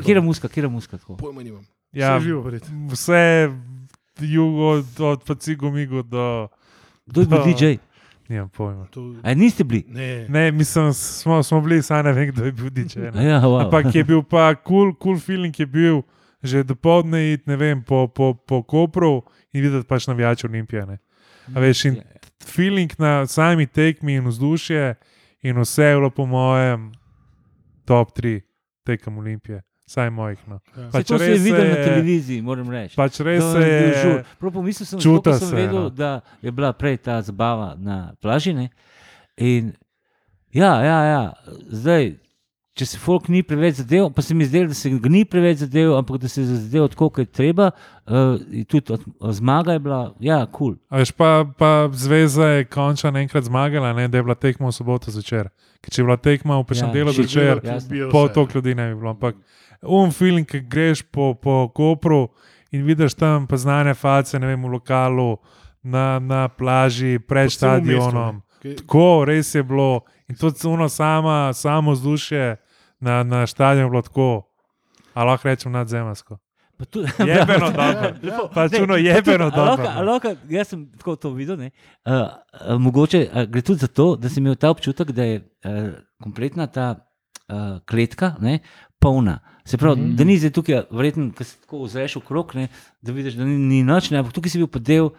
Kjer, je muska, kjer je muska? Pojma nimam. ja, Vse živo, verjetno. vse jugo, od, Migu do. Kdo je bil. DJ? Nimam pojma. To- A niste bili? Ne, Ne, mislim, smo, smo bili, saj ne vem, kdo je bil ne. Ja, wow. Ampak je bil pa kul, cool, cool feeling je bil že do povdne iti, ne vem, po, po, po Kopru in videti pač navijače Olimpije. Ne. A veš, in feeling na sami tekmi in vzdušje in vse je bilo po mojem top 3 tekem Olimpije, saj mojih. No. Ja. Pač to se je res videl se na je- televiziji, moram reči. Pač res To se je bil žur. je. Prav pomislil sem, čuta sem se, vedel, no. da je bila prej ta zabava na plaži. Ne? In ja, ja, ja, zdaj, če se folk ni preveč zadev, pa se mi zdelo, da se ga ni preveč zadev, ampak da se je zadev tako, kot je treba. Uh, tudi od, zmaga je bila, ja, kul. Cool. A veš, pa, pa zveza je končno enkrat zmagala, ne, da je bila tekma v soboto zvečer. Ker če je bila tekma v prejšnjem Ja, delu zvečer, bilo, po vse. to ljudi ne bi bilo. Ampak um feeling, ki greš po, po Kopru in vidiš tam pa znane face, ne vem, v lokalu, na, na plaži, pred Po stadionom. Kaj- Tako, res je bilo. In tudi ono sama, samo vzdušje na, na stadionu je bilo tako. A lahko rečem nadzemsko. Jebeno dobro. Uno pa jebeno a lahko- dobro. a lahko- Jaz sem tako to videl. ne. Uh, uh, mogoče uh, gre tudi za to, da sem imel ta občutek, da je uh, kompletna ta uh, kletka ne, polna. Se pravi, mm. -hmm. da ni zdaj tukaj, verjetno, ki se tako ozreš okrog, ne, da vidiš, da ni, ni noč, ne, ampak tukaj si bil pa del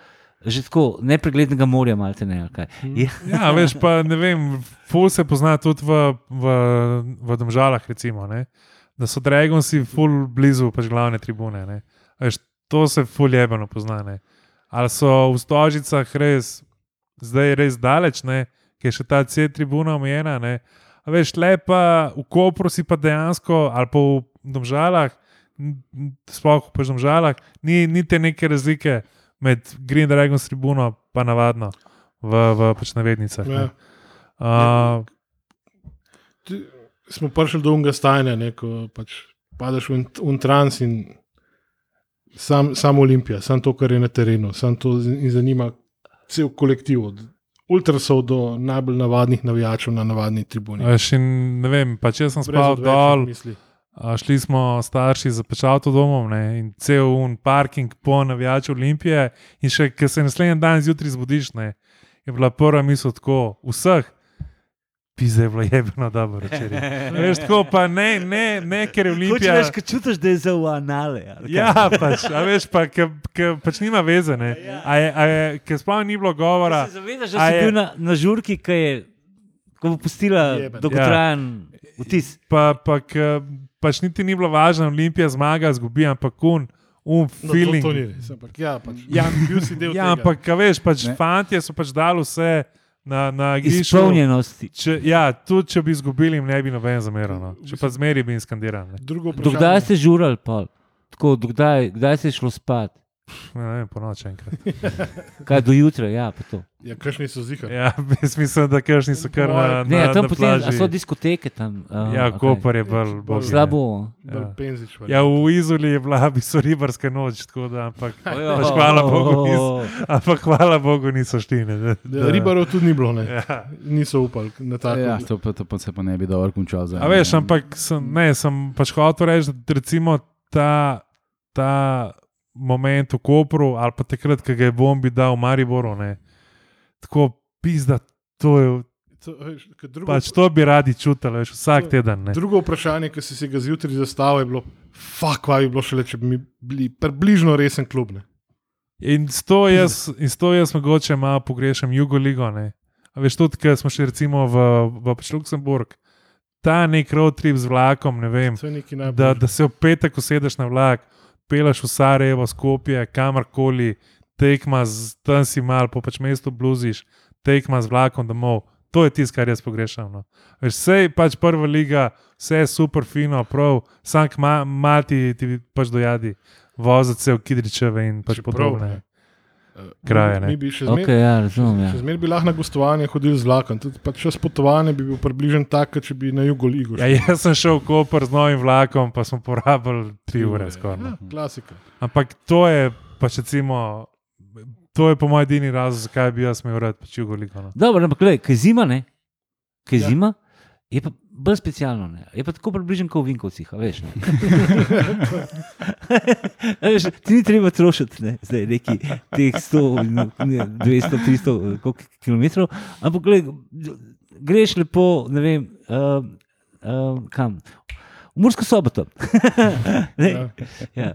že tako nepreglednega morja, malte ne. Je, Ja, veš, pa ne vem, ful se pozna tudi v, v, v Domžalah, recimo, ne? da so Dragonsi ful blizu pač glavne tribune. ne. Veš, to se ful jebeno pozna. Ne? Ali so v Stožicah res, zdaj res daleč, ne? ki je še ta C tribuna omejena. veš, lepa v Kopru si pa dejansko, ali pa v Domžalah, sploh pač v Domžalah, ni, ni te neke razlike med Green Dragons tribuno pa navadno, v, v pač navednicah. Ja. Uh, Ti- Smo prišli do unga stanja, ne, ko pač padeš v un trans in sam, sam Olimpija, sam to, kar je na terenu, sam to zanima cel kolektiv. Od ultrasov do najbolj navadnih navijačev na navadni tribuni. Veš, in ne vem, pač jaz sem spal dol, misli. A, šli smo starši za pač avtodomom ne, in cel un parking po navijaču Olimpije. In še, ker se naslednji dan zjutraj zbudiš, ne, je bila prva misel tako, vseh. Pizze je bilo jebeno dobro večer. Veš, tako pa ne, ne, ne ker je Olimpija. Hočeš, kaj čutiš, da je za v anale. ali kaj? Ja, pač, a veš, pa, ke, ke, pač nima veze. Ne. A je, a je, ker sploh ni bilo govora. Se zavedaš, da si je- bil na, na žurki, ki je ko bo pustila dolgotrajen vtis. Pa, pa ke, pač niti ni bilo važno, Olimpija zmaga, zgubi, ampak un, un No, feeling. to, to ni res. Ampak, ja, pač, Ja, bil si del Ja, tega. ampak a veš, pač Ne. fantje so pač dali vse na, na igrišču. Izpolnjenosti. Če, ja, tudi če bi izgubili, ne bi noben zameral. No. Če pa zmeri bi jim skandiral. Dokdaj ste žurali, pa? Tako, dokdaj, kdaj se je šlo spat? Ne vem, po noči enkrat. Kaj do jutra, ja, pa to. Ja, kakšni so zihar. Ja, jaz mislim, da kršni so kar na, Ne, na, tam na potem, a plaži. so diskoteke tam. Uh, Ja, Koper je bolj Bolj bolj Slabo. Ja. penzič. Ja, v Izoli je bila bi so ribarska noč, tako da, ampak, Ja. pač hvala Bogu, niso, ampak hvala Bogu niso šli. Ne, da, Ja, ribarov tudi ni bilo, ne. Ja. niso upali na tako. Ja, to, pa, to pa se pa ne bi dobro končal. za A veš, ne. ampak sem, ne, sem pač hotel reči, da recimo ta, ta moment v Kopru ali pa takrat, ko ga je bombi dal v Mariboru, ne, tako pizda, to je, To, veš, drugo, pač to bi radi čutili, veš, vsak teden. Ne. drugo vprašanje, ki si si ga zjutraj zastavil, je bilo, fuck, kaj bi bilo šele, če bi mi bili približno resen klub. Ne? In s to jaz, in s to jaz mogoče malo pogrešam Jugoligo. Ne. A veš, tudi, ker smo šli recimo v, v pač Luksemburg, ta nek road trip z vlakom, ne vem, To da, da se v petek usedeš na vlak, peleš v Sarajevo, Skopje, kamorkoli, tekma z tam si mal, po pač mestu bluziš, tekma z vlakom domov. To je tisto, kar jaz pogrešam. No. Veš, Vse je pač prva liga, vse je super fino, prav, sam ma, mati ti pač dojadi, voziti se v Kidričeve in pač Čeprav, podobne. ne, eh, kraje, Mi, ne. mi bi še zmeraj Ok, ja, razumem. Ja. Še zmeraj bi lahko na gostovanje hodili z vlakom. Tudi pač čas potovanja bi bil približen tak, kot če bi na jugu ligo. Ja, jaz sem šel v Koper z novim vlakom, pa smo porabili tri ure skoraj. no. Ja, klasika. Ampak to je pač recimo. To je po mojem edini razlog, zakaj bi jaz imel rad pač jugoliko. No. Dobro, ampak gledaj, kaj zima, ne? Kaj ja. zima, je pa bolj specialno, ne? Je pa tako približen kot v Vinkovcih, a veš. Veš, ti ni treba trošiti, ne? zdaj neki teh 100, ne, 200, 300 koliko km, ampak gledaj, greš lepo, ne vem, uh, uh, kam. V Mursko soboto. Ja. ja.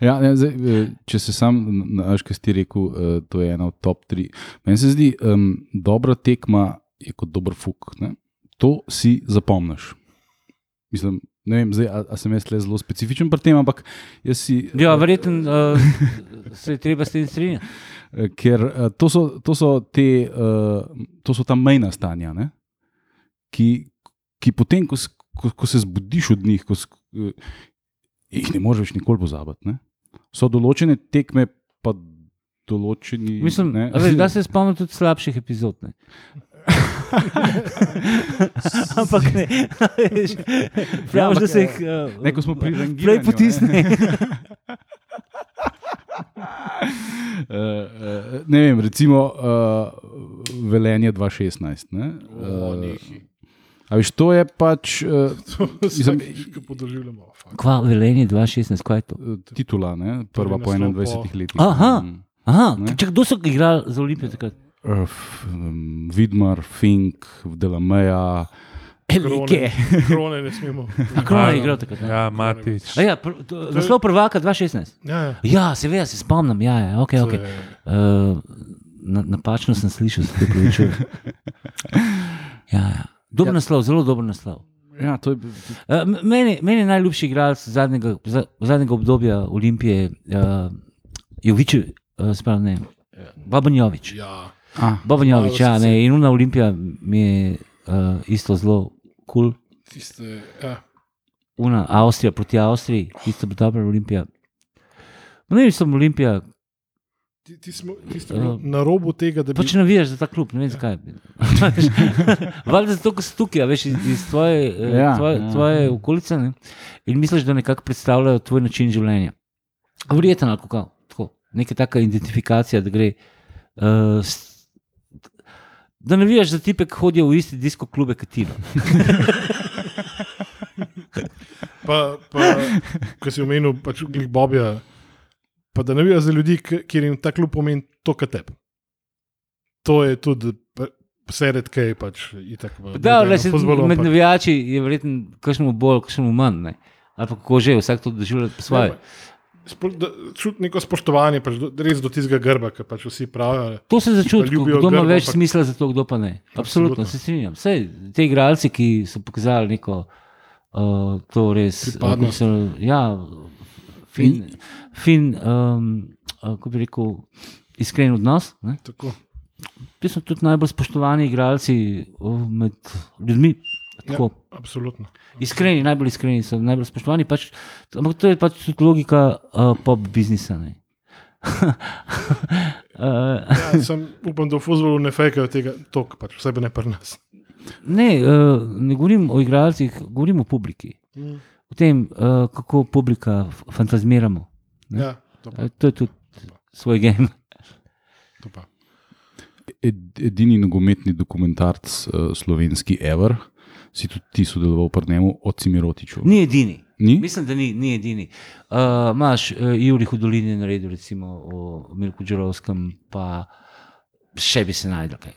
Ja, ne, zdaj, eh, če se sam, znaš, kaj si ti rekel, to je ena od top tri. Meni se zdi, um, dobra tekma je kot dober fuk. Ne? To si zapomniš. Mislim, ne vem, zdaj, a, a sem jaz le zelo specifičen pri tem, ampak jaz si. ja, verjetno uh, se je treba s tem strinjati. Eh, Ker eh, to so, to so, te, uh, to so ta mejna stanja, ne? ki, ki potem, ko, ko, ko se zbudiš od njih, ko, eh, jih ne moreš več nikoli pozabiti. Ne? So določene tekme, pa določeni. Mislim, ne, a veš, da se spomnim tudi slabših epizod. Ampak ne, veš, prav, ampak, da se jih uh, ne, ko smo pri prej potisne. Uh, uh, ne vem, recimo uh, Velenje 2016. Ne? Uh, a veš, to je pač uh, Mislim- ko podoživljamo. Kva, velenje 2016, kaj je to? titula, ne? prva po naslov 21 po- letih. Aha. Mm. Aha, Ne? čak, kdo so igrali za Olimpijo takrat? Um, Vidmar, Fink, Delameja. Elike. Krone ne smemo. A Krona je igral takrat. ne? Ja, Matič. A ja, pr, to, naslov prvaka 2016. Ja, ja. Ja, seveda se spomnim, ja, ja, okay, okay. Uh, na, napačno sem slišal, se upravičujem. Ja, ja. Dober Ja. naslov, zelo dober naslov. Ja, to je, Uh, meni, meni je najljubši igralec zadnjega, za- zadnjega obdobja Olimpije, uh, Jovič, uh, sploh ne, Babonjovič. Ja, ah, Babonjovič, ja, Malo ne, in Una Olimpija mi je uh, isto zelo kul. Cool. tiste. Ja. Una Avstrija proti Avstriji, isto bi dobra Olimpija. Ne vem, sem Olimpija, Ti, ti smo tisti, ki smo na robu tega, da bi Pač navijaš za ta klub, ne vem zakaj. Valjda zato, ker si tukaj, veš, iz, iz tvoje, ja, Ja, tvoje, ja. tvoje okolice ne? in misliš, da nekako predstavljajo tvoj način življenja. Verjetno, ali kako, tako, neka taka identifikacija, da gre. Uh, s, da navijaš za tipe, ki hodijo v isti disko klube kot ti. Pa, pa ko si omenil, pač glih Bobja, pa da navijaš za ljudi, kjer jim ta klub pomeni to, kar tebi. To je tudi vse redke, pač itak. v Da, le, se, fuzbalu, med navijači je verjetno kakšnemu bolj, kakšnemu manj. Ne? Ali pa kako že, vsak to doživlja po svoje. Spo- da- Čuti neko spoštovanje, pač do, res do tistega grba, ki pač vsi pravijo. To se začuti, kdo ima več ampak- smisla za to, kdo pa ne. Absolutno, Absolutno. se strinjam. Sej, te igralci, ki so pokazali neko uh, to res, uh, Pripadnost. so, ja, fin, fin um, uh, kako bi rekel, iskren odnos. Ti so tudi najbolj spoštovani igralci uh, med ljudmi. Tako. Ja, absolutno. Iskreni, najbolj iskreni so, najbolj spoštovani. Pač, ampak to je pač tudi logika uh, pop biznisa. ne. uh, Ja, sem, upam, da v fuzbolu ne fejkajo tega, tok, pač, vsebe ne pri nas. ne, uh, ne govorim o igralcih, govorim o publiki. Mm. O tem, uh, kako publika fantazmiramo. Ne? Ja, to pa. Uh, to je tudi svoj game. To. Ed, edini nogometni dokumentarc uh, slovenski Ever, si tudi ti sodeloval pri njemu, od Cimirotiču. Ni edini. Ni? Mislim, da ni, ni edini. Uh, Máš uh, Juri Hudolin je naredil, recimo o Milku Džerovskem, pa še bi se najdel kaj.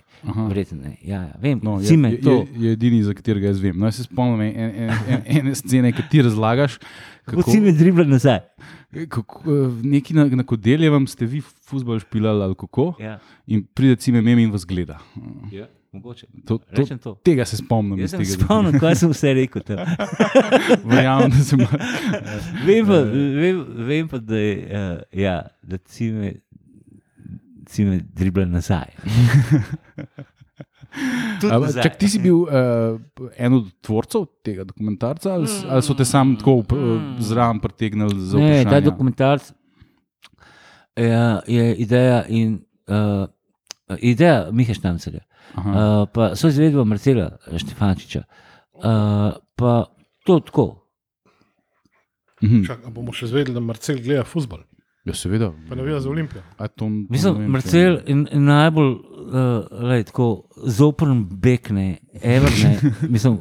Verjetno ne. Ja, ja. Vem, No, je, Cime, je, to. je, je edini, za katerega jaz vem. No, jaz se spomnim en, en, en, ene scene, ki ti razlagaš. Kako Cime dribla nazaj. kako, eh, neki na, na Kodeljevem ste vi futbol špilali ali kako, Ja, in pride cime mem in vas gleda. ja. Mogoče. To, to, Rečem to. tega se spomnim. Jaz tega spomnil, kaj sem vse rekel. Verjamem, da sem. Vem pa, vem, vem pa da je, uh, ja, da cime, cime dribla nazaj. Tudi Ampak, nazaj. Čak, ti si bil uh, en od tvorcev tega dokumentarca, ali, ali so te sam tako uh, zraven pritegnili za Ne, ta dokumentarc je, je ideja in uh, ideja Miha Štancarja. Aha. Uh, pa so izvedba Marcela Štefančiča. Uh, pa to tako. Mhm. Čak, bomo še zvedeli, da Marcel gleda fuzbol, Ja, seveda. pa navija za Olimpijo. A to, to ne Mislim, Marcel je najbolj uh, lej, tako, zoprn bek, ne, ever, ne, mislim,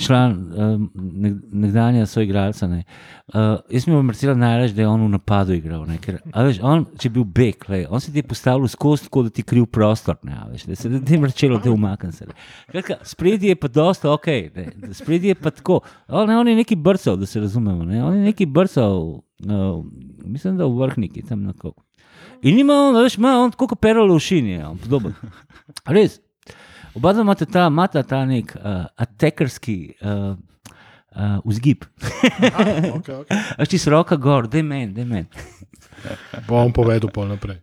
član um, nekdanja soigralca. Ne. Uh, jaz mi Marcela najraž, da je on v napadu igral. Ne, ker, veš, on, če je bil bek, lej, on se ti je postavil skozi, tako da ti kriv prostor. Ne, veš, da se ti mrčelo, da umaknem se. Spredi je pa dosta ok, ne, spredi je pa tako. On, ne, on je neki brcal, da se razumemo. Ne, on je neki brcal, uh, mislim, da v vrhniki tam na kako. In ima on, veš, ima on tako kot perlo v šini, on podoben. Res. Oba dva imata ta, imata ta nek uh, attackerski uh, uh, vzgib. Okay, okay. Až ti s roka gor, da je men, da je men. Bom povedal pol naprej.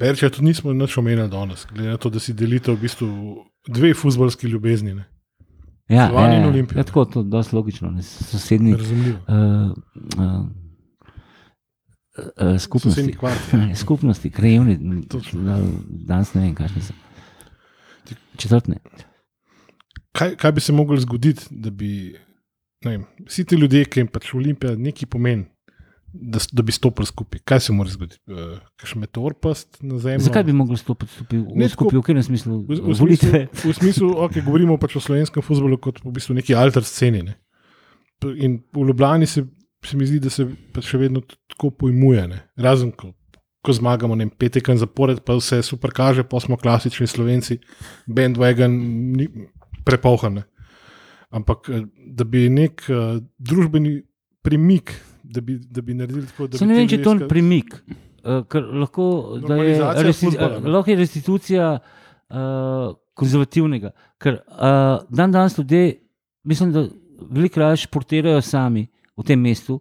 Perče, tudi nismo nič omenili danes, glede na to, da si delite v bistvu dve futbolski ljubezni. Ne? Ja, Slovan in ja, Olimpija. ja, tako, to je dosti logično, ne, sosednji Razumljivo. uh, uh, uh, skupnosti. Ne, skupnosti, da- danes ne vem, kakšne so. Četrtne. Kaj, kaj bi se lahko zgoditi, da bi vem, vsi ti ljudje, ki jim pač Olimpija nekaj pomeni, da, da bi stopili skupaj? Kaj se mora zgoditi? Uh, Kaj meteor past na zemlji? Zakaj bi mogli stopiti skupaj? Ne, skupaj, v katerem smislu? V, v, smislu, v smislu, okay, govorimo pač o slovenskem futbolu kot v bistvu neki alter sceni. Ne? In v Ljubljani se, se mi zdi, da se pač še vedno tako pojmuje. Ne? Razen ko, ko zmagamo ne petek zapored, pa vse super kaže, pa smo klasični slovenci, bandwagon ni prepolhan. ne. Ampak eh, da bi nek uh, družbeni premik, da bi, da bi naredili tako, da Se bi ne vem, če je to premik. Uh, ker lahko je, resti, lahko je restitucija uh, konzervativnega. Ker uh, dan danes ljudje, mislim, da veliko raje športirajo sami v tem mestu,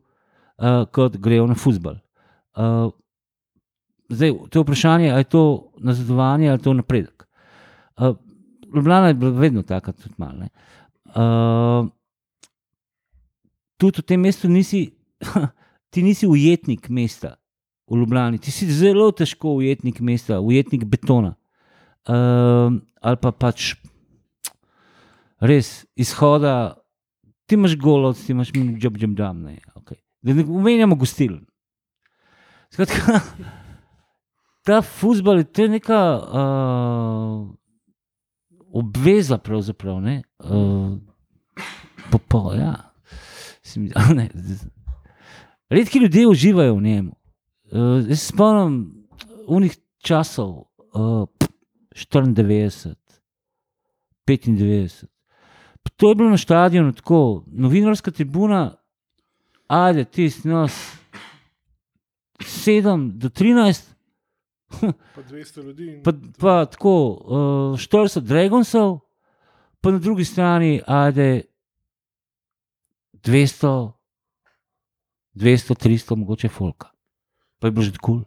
uh, kot grejo na futbol. Uh, zdaj, to je vprašanje, ali je to nazadovanje ali je to napredek. Uh, Ljubljana je bila vedno taka, tudi malo. Uh, tudi v tem mestu nisi, ti nisi ujetnik mesta. v Ljubljani, ti si zelo težko ujetnik mesta, ujetnik betona. Um, ali pa pač res izhoda, ti imaš golod, ti imaš job, job, dam. Ne, okay. Da ne omenjamo gostil. Skratka, ta futbol je neka uh, obveza, pravzaprav. Ne, uh, Popol, ja. A ne, Redki ljudje uživajo v njemu. Uh, jaz se spomnim unih časov, uh, 94, 95. Pa To je bilo na stadionu tako, novinarska tribuna, ajde, tisti nas 7 do 13, Pa 200 ljudi. pa, pa tako uh, 40 Dragonsov, pa na drugi strani ajde 200, 200, 300, mogoče folka. Pa je bilo že kul. Cool.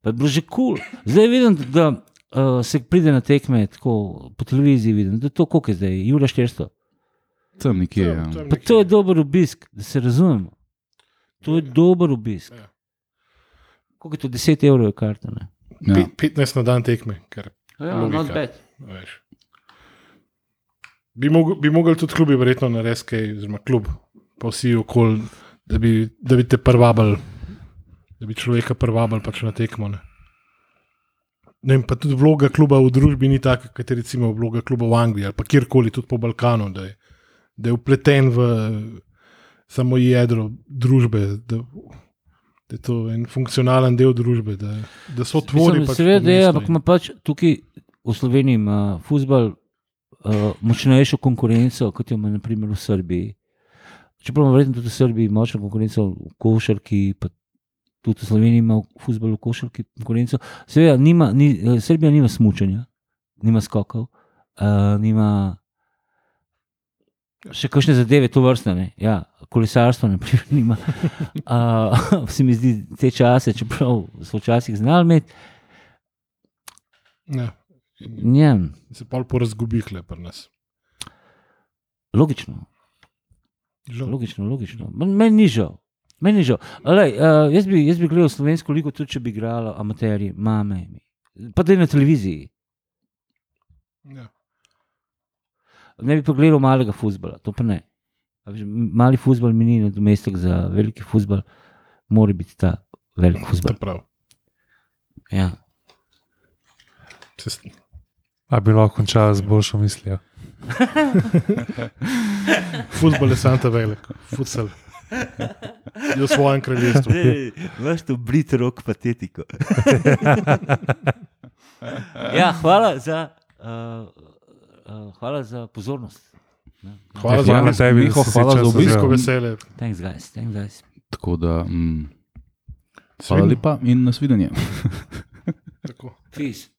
Pa je bilo že kul. Cool. Zdaj vidim, da uh, se pride na tekme tako, po televiziji, vidim, da je to koliko je zdaj, Jura 400. Tam nekje. Tam- Ja. tam Pa nekje. to je dober obisk, da se razumemo. To je dober obisk. Ja. Koliko je to 10 evrov je karta? Ne? Ja. Pet- 15 na dan tekme, ker Ja, Logika. not bad. veš. Bi mogli, bi mogli tudi klubi verjetno narediti kaj, oziroma klub, pa vsi okoli, da bi, da bi te prvabili, da bi človeka prvabili pač na tekmo. Ne. Ne pa tudi vloga kluba v družbi ni taka, kot je recimo vloga kluba v Angliji ali pa kjerkoli, tudi po Balkanu, da je, da je upleten v samo jedro družbe, da, da je to en funkcionalen del družbe, da, da so tvori. Pač Seveda je, mestu ampak ima pač tukaj v Sloveniji ima futbol uh, močnejšo konkurenco, kot jo ima naprimer v Srbiji. Čeprav verjetno tudi v Srbiji močno konkurenco v košarki, pa tudi v Sloveniji ima v košarki konkurenco. Seveda, nima, ni, eh, Srbija nima smučanja, nima skokov, uh, nima še kakšne zadeve, to vrstne. Ne? Ja, kolesarstvo, naprimer, nima. Uh, se mi zdi te čase, čeprav so včasih znali imeti. Ja. In Ja, se pa porazgubi hle pri nas. logično, Žal. logično, logično. Men- Meni ni žal. Meni ni žal. Alej, uh, jaz, bi, jaz bi gledal slovensko ligo, tudi če bi igrali amaterji, mame. Pa da je na televiziji. Ja. Ne bi pa gledal malega futbola, to pa ne. Mali futbol mi ni nadomestek za veliki futbol, mora biti ta velik To futbol. je prav. Ja. Se s- A bi lahko končal z boljšo mislijo. Futbol je santa velik, futsal. Je v svojem kraljestvu. Veš to brit rok patetiko. ja, hvala za, uh, uh, hvala za pozornost. Ne. Hvala za da Miho, hvala za obisk. Veliko vzel. veselje. Thanks, guys. Thanks, guys. Tako da, mm, hvala lepa in nasvidenje. Tako. Peace.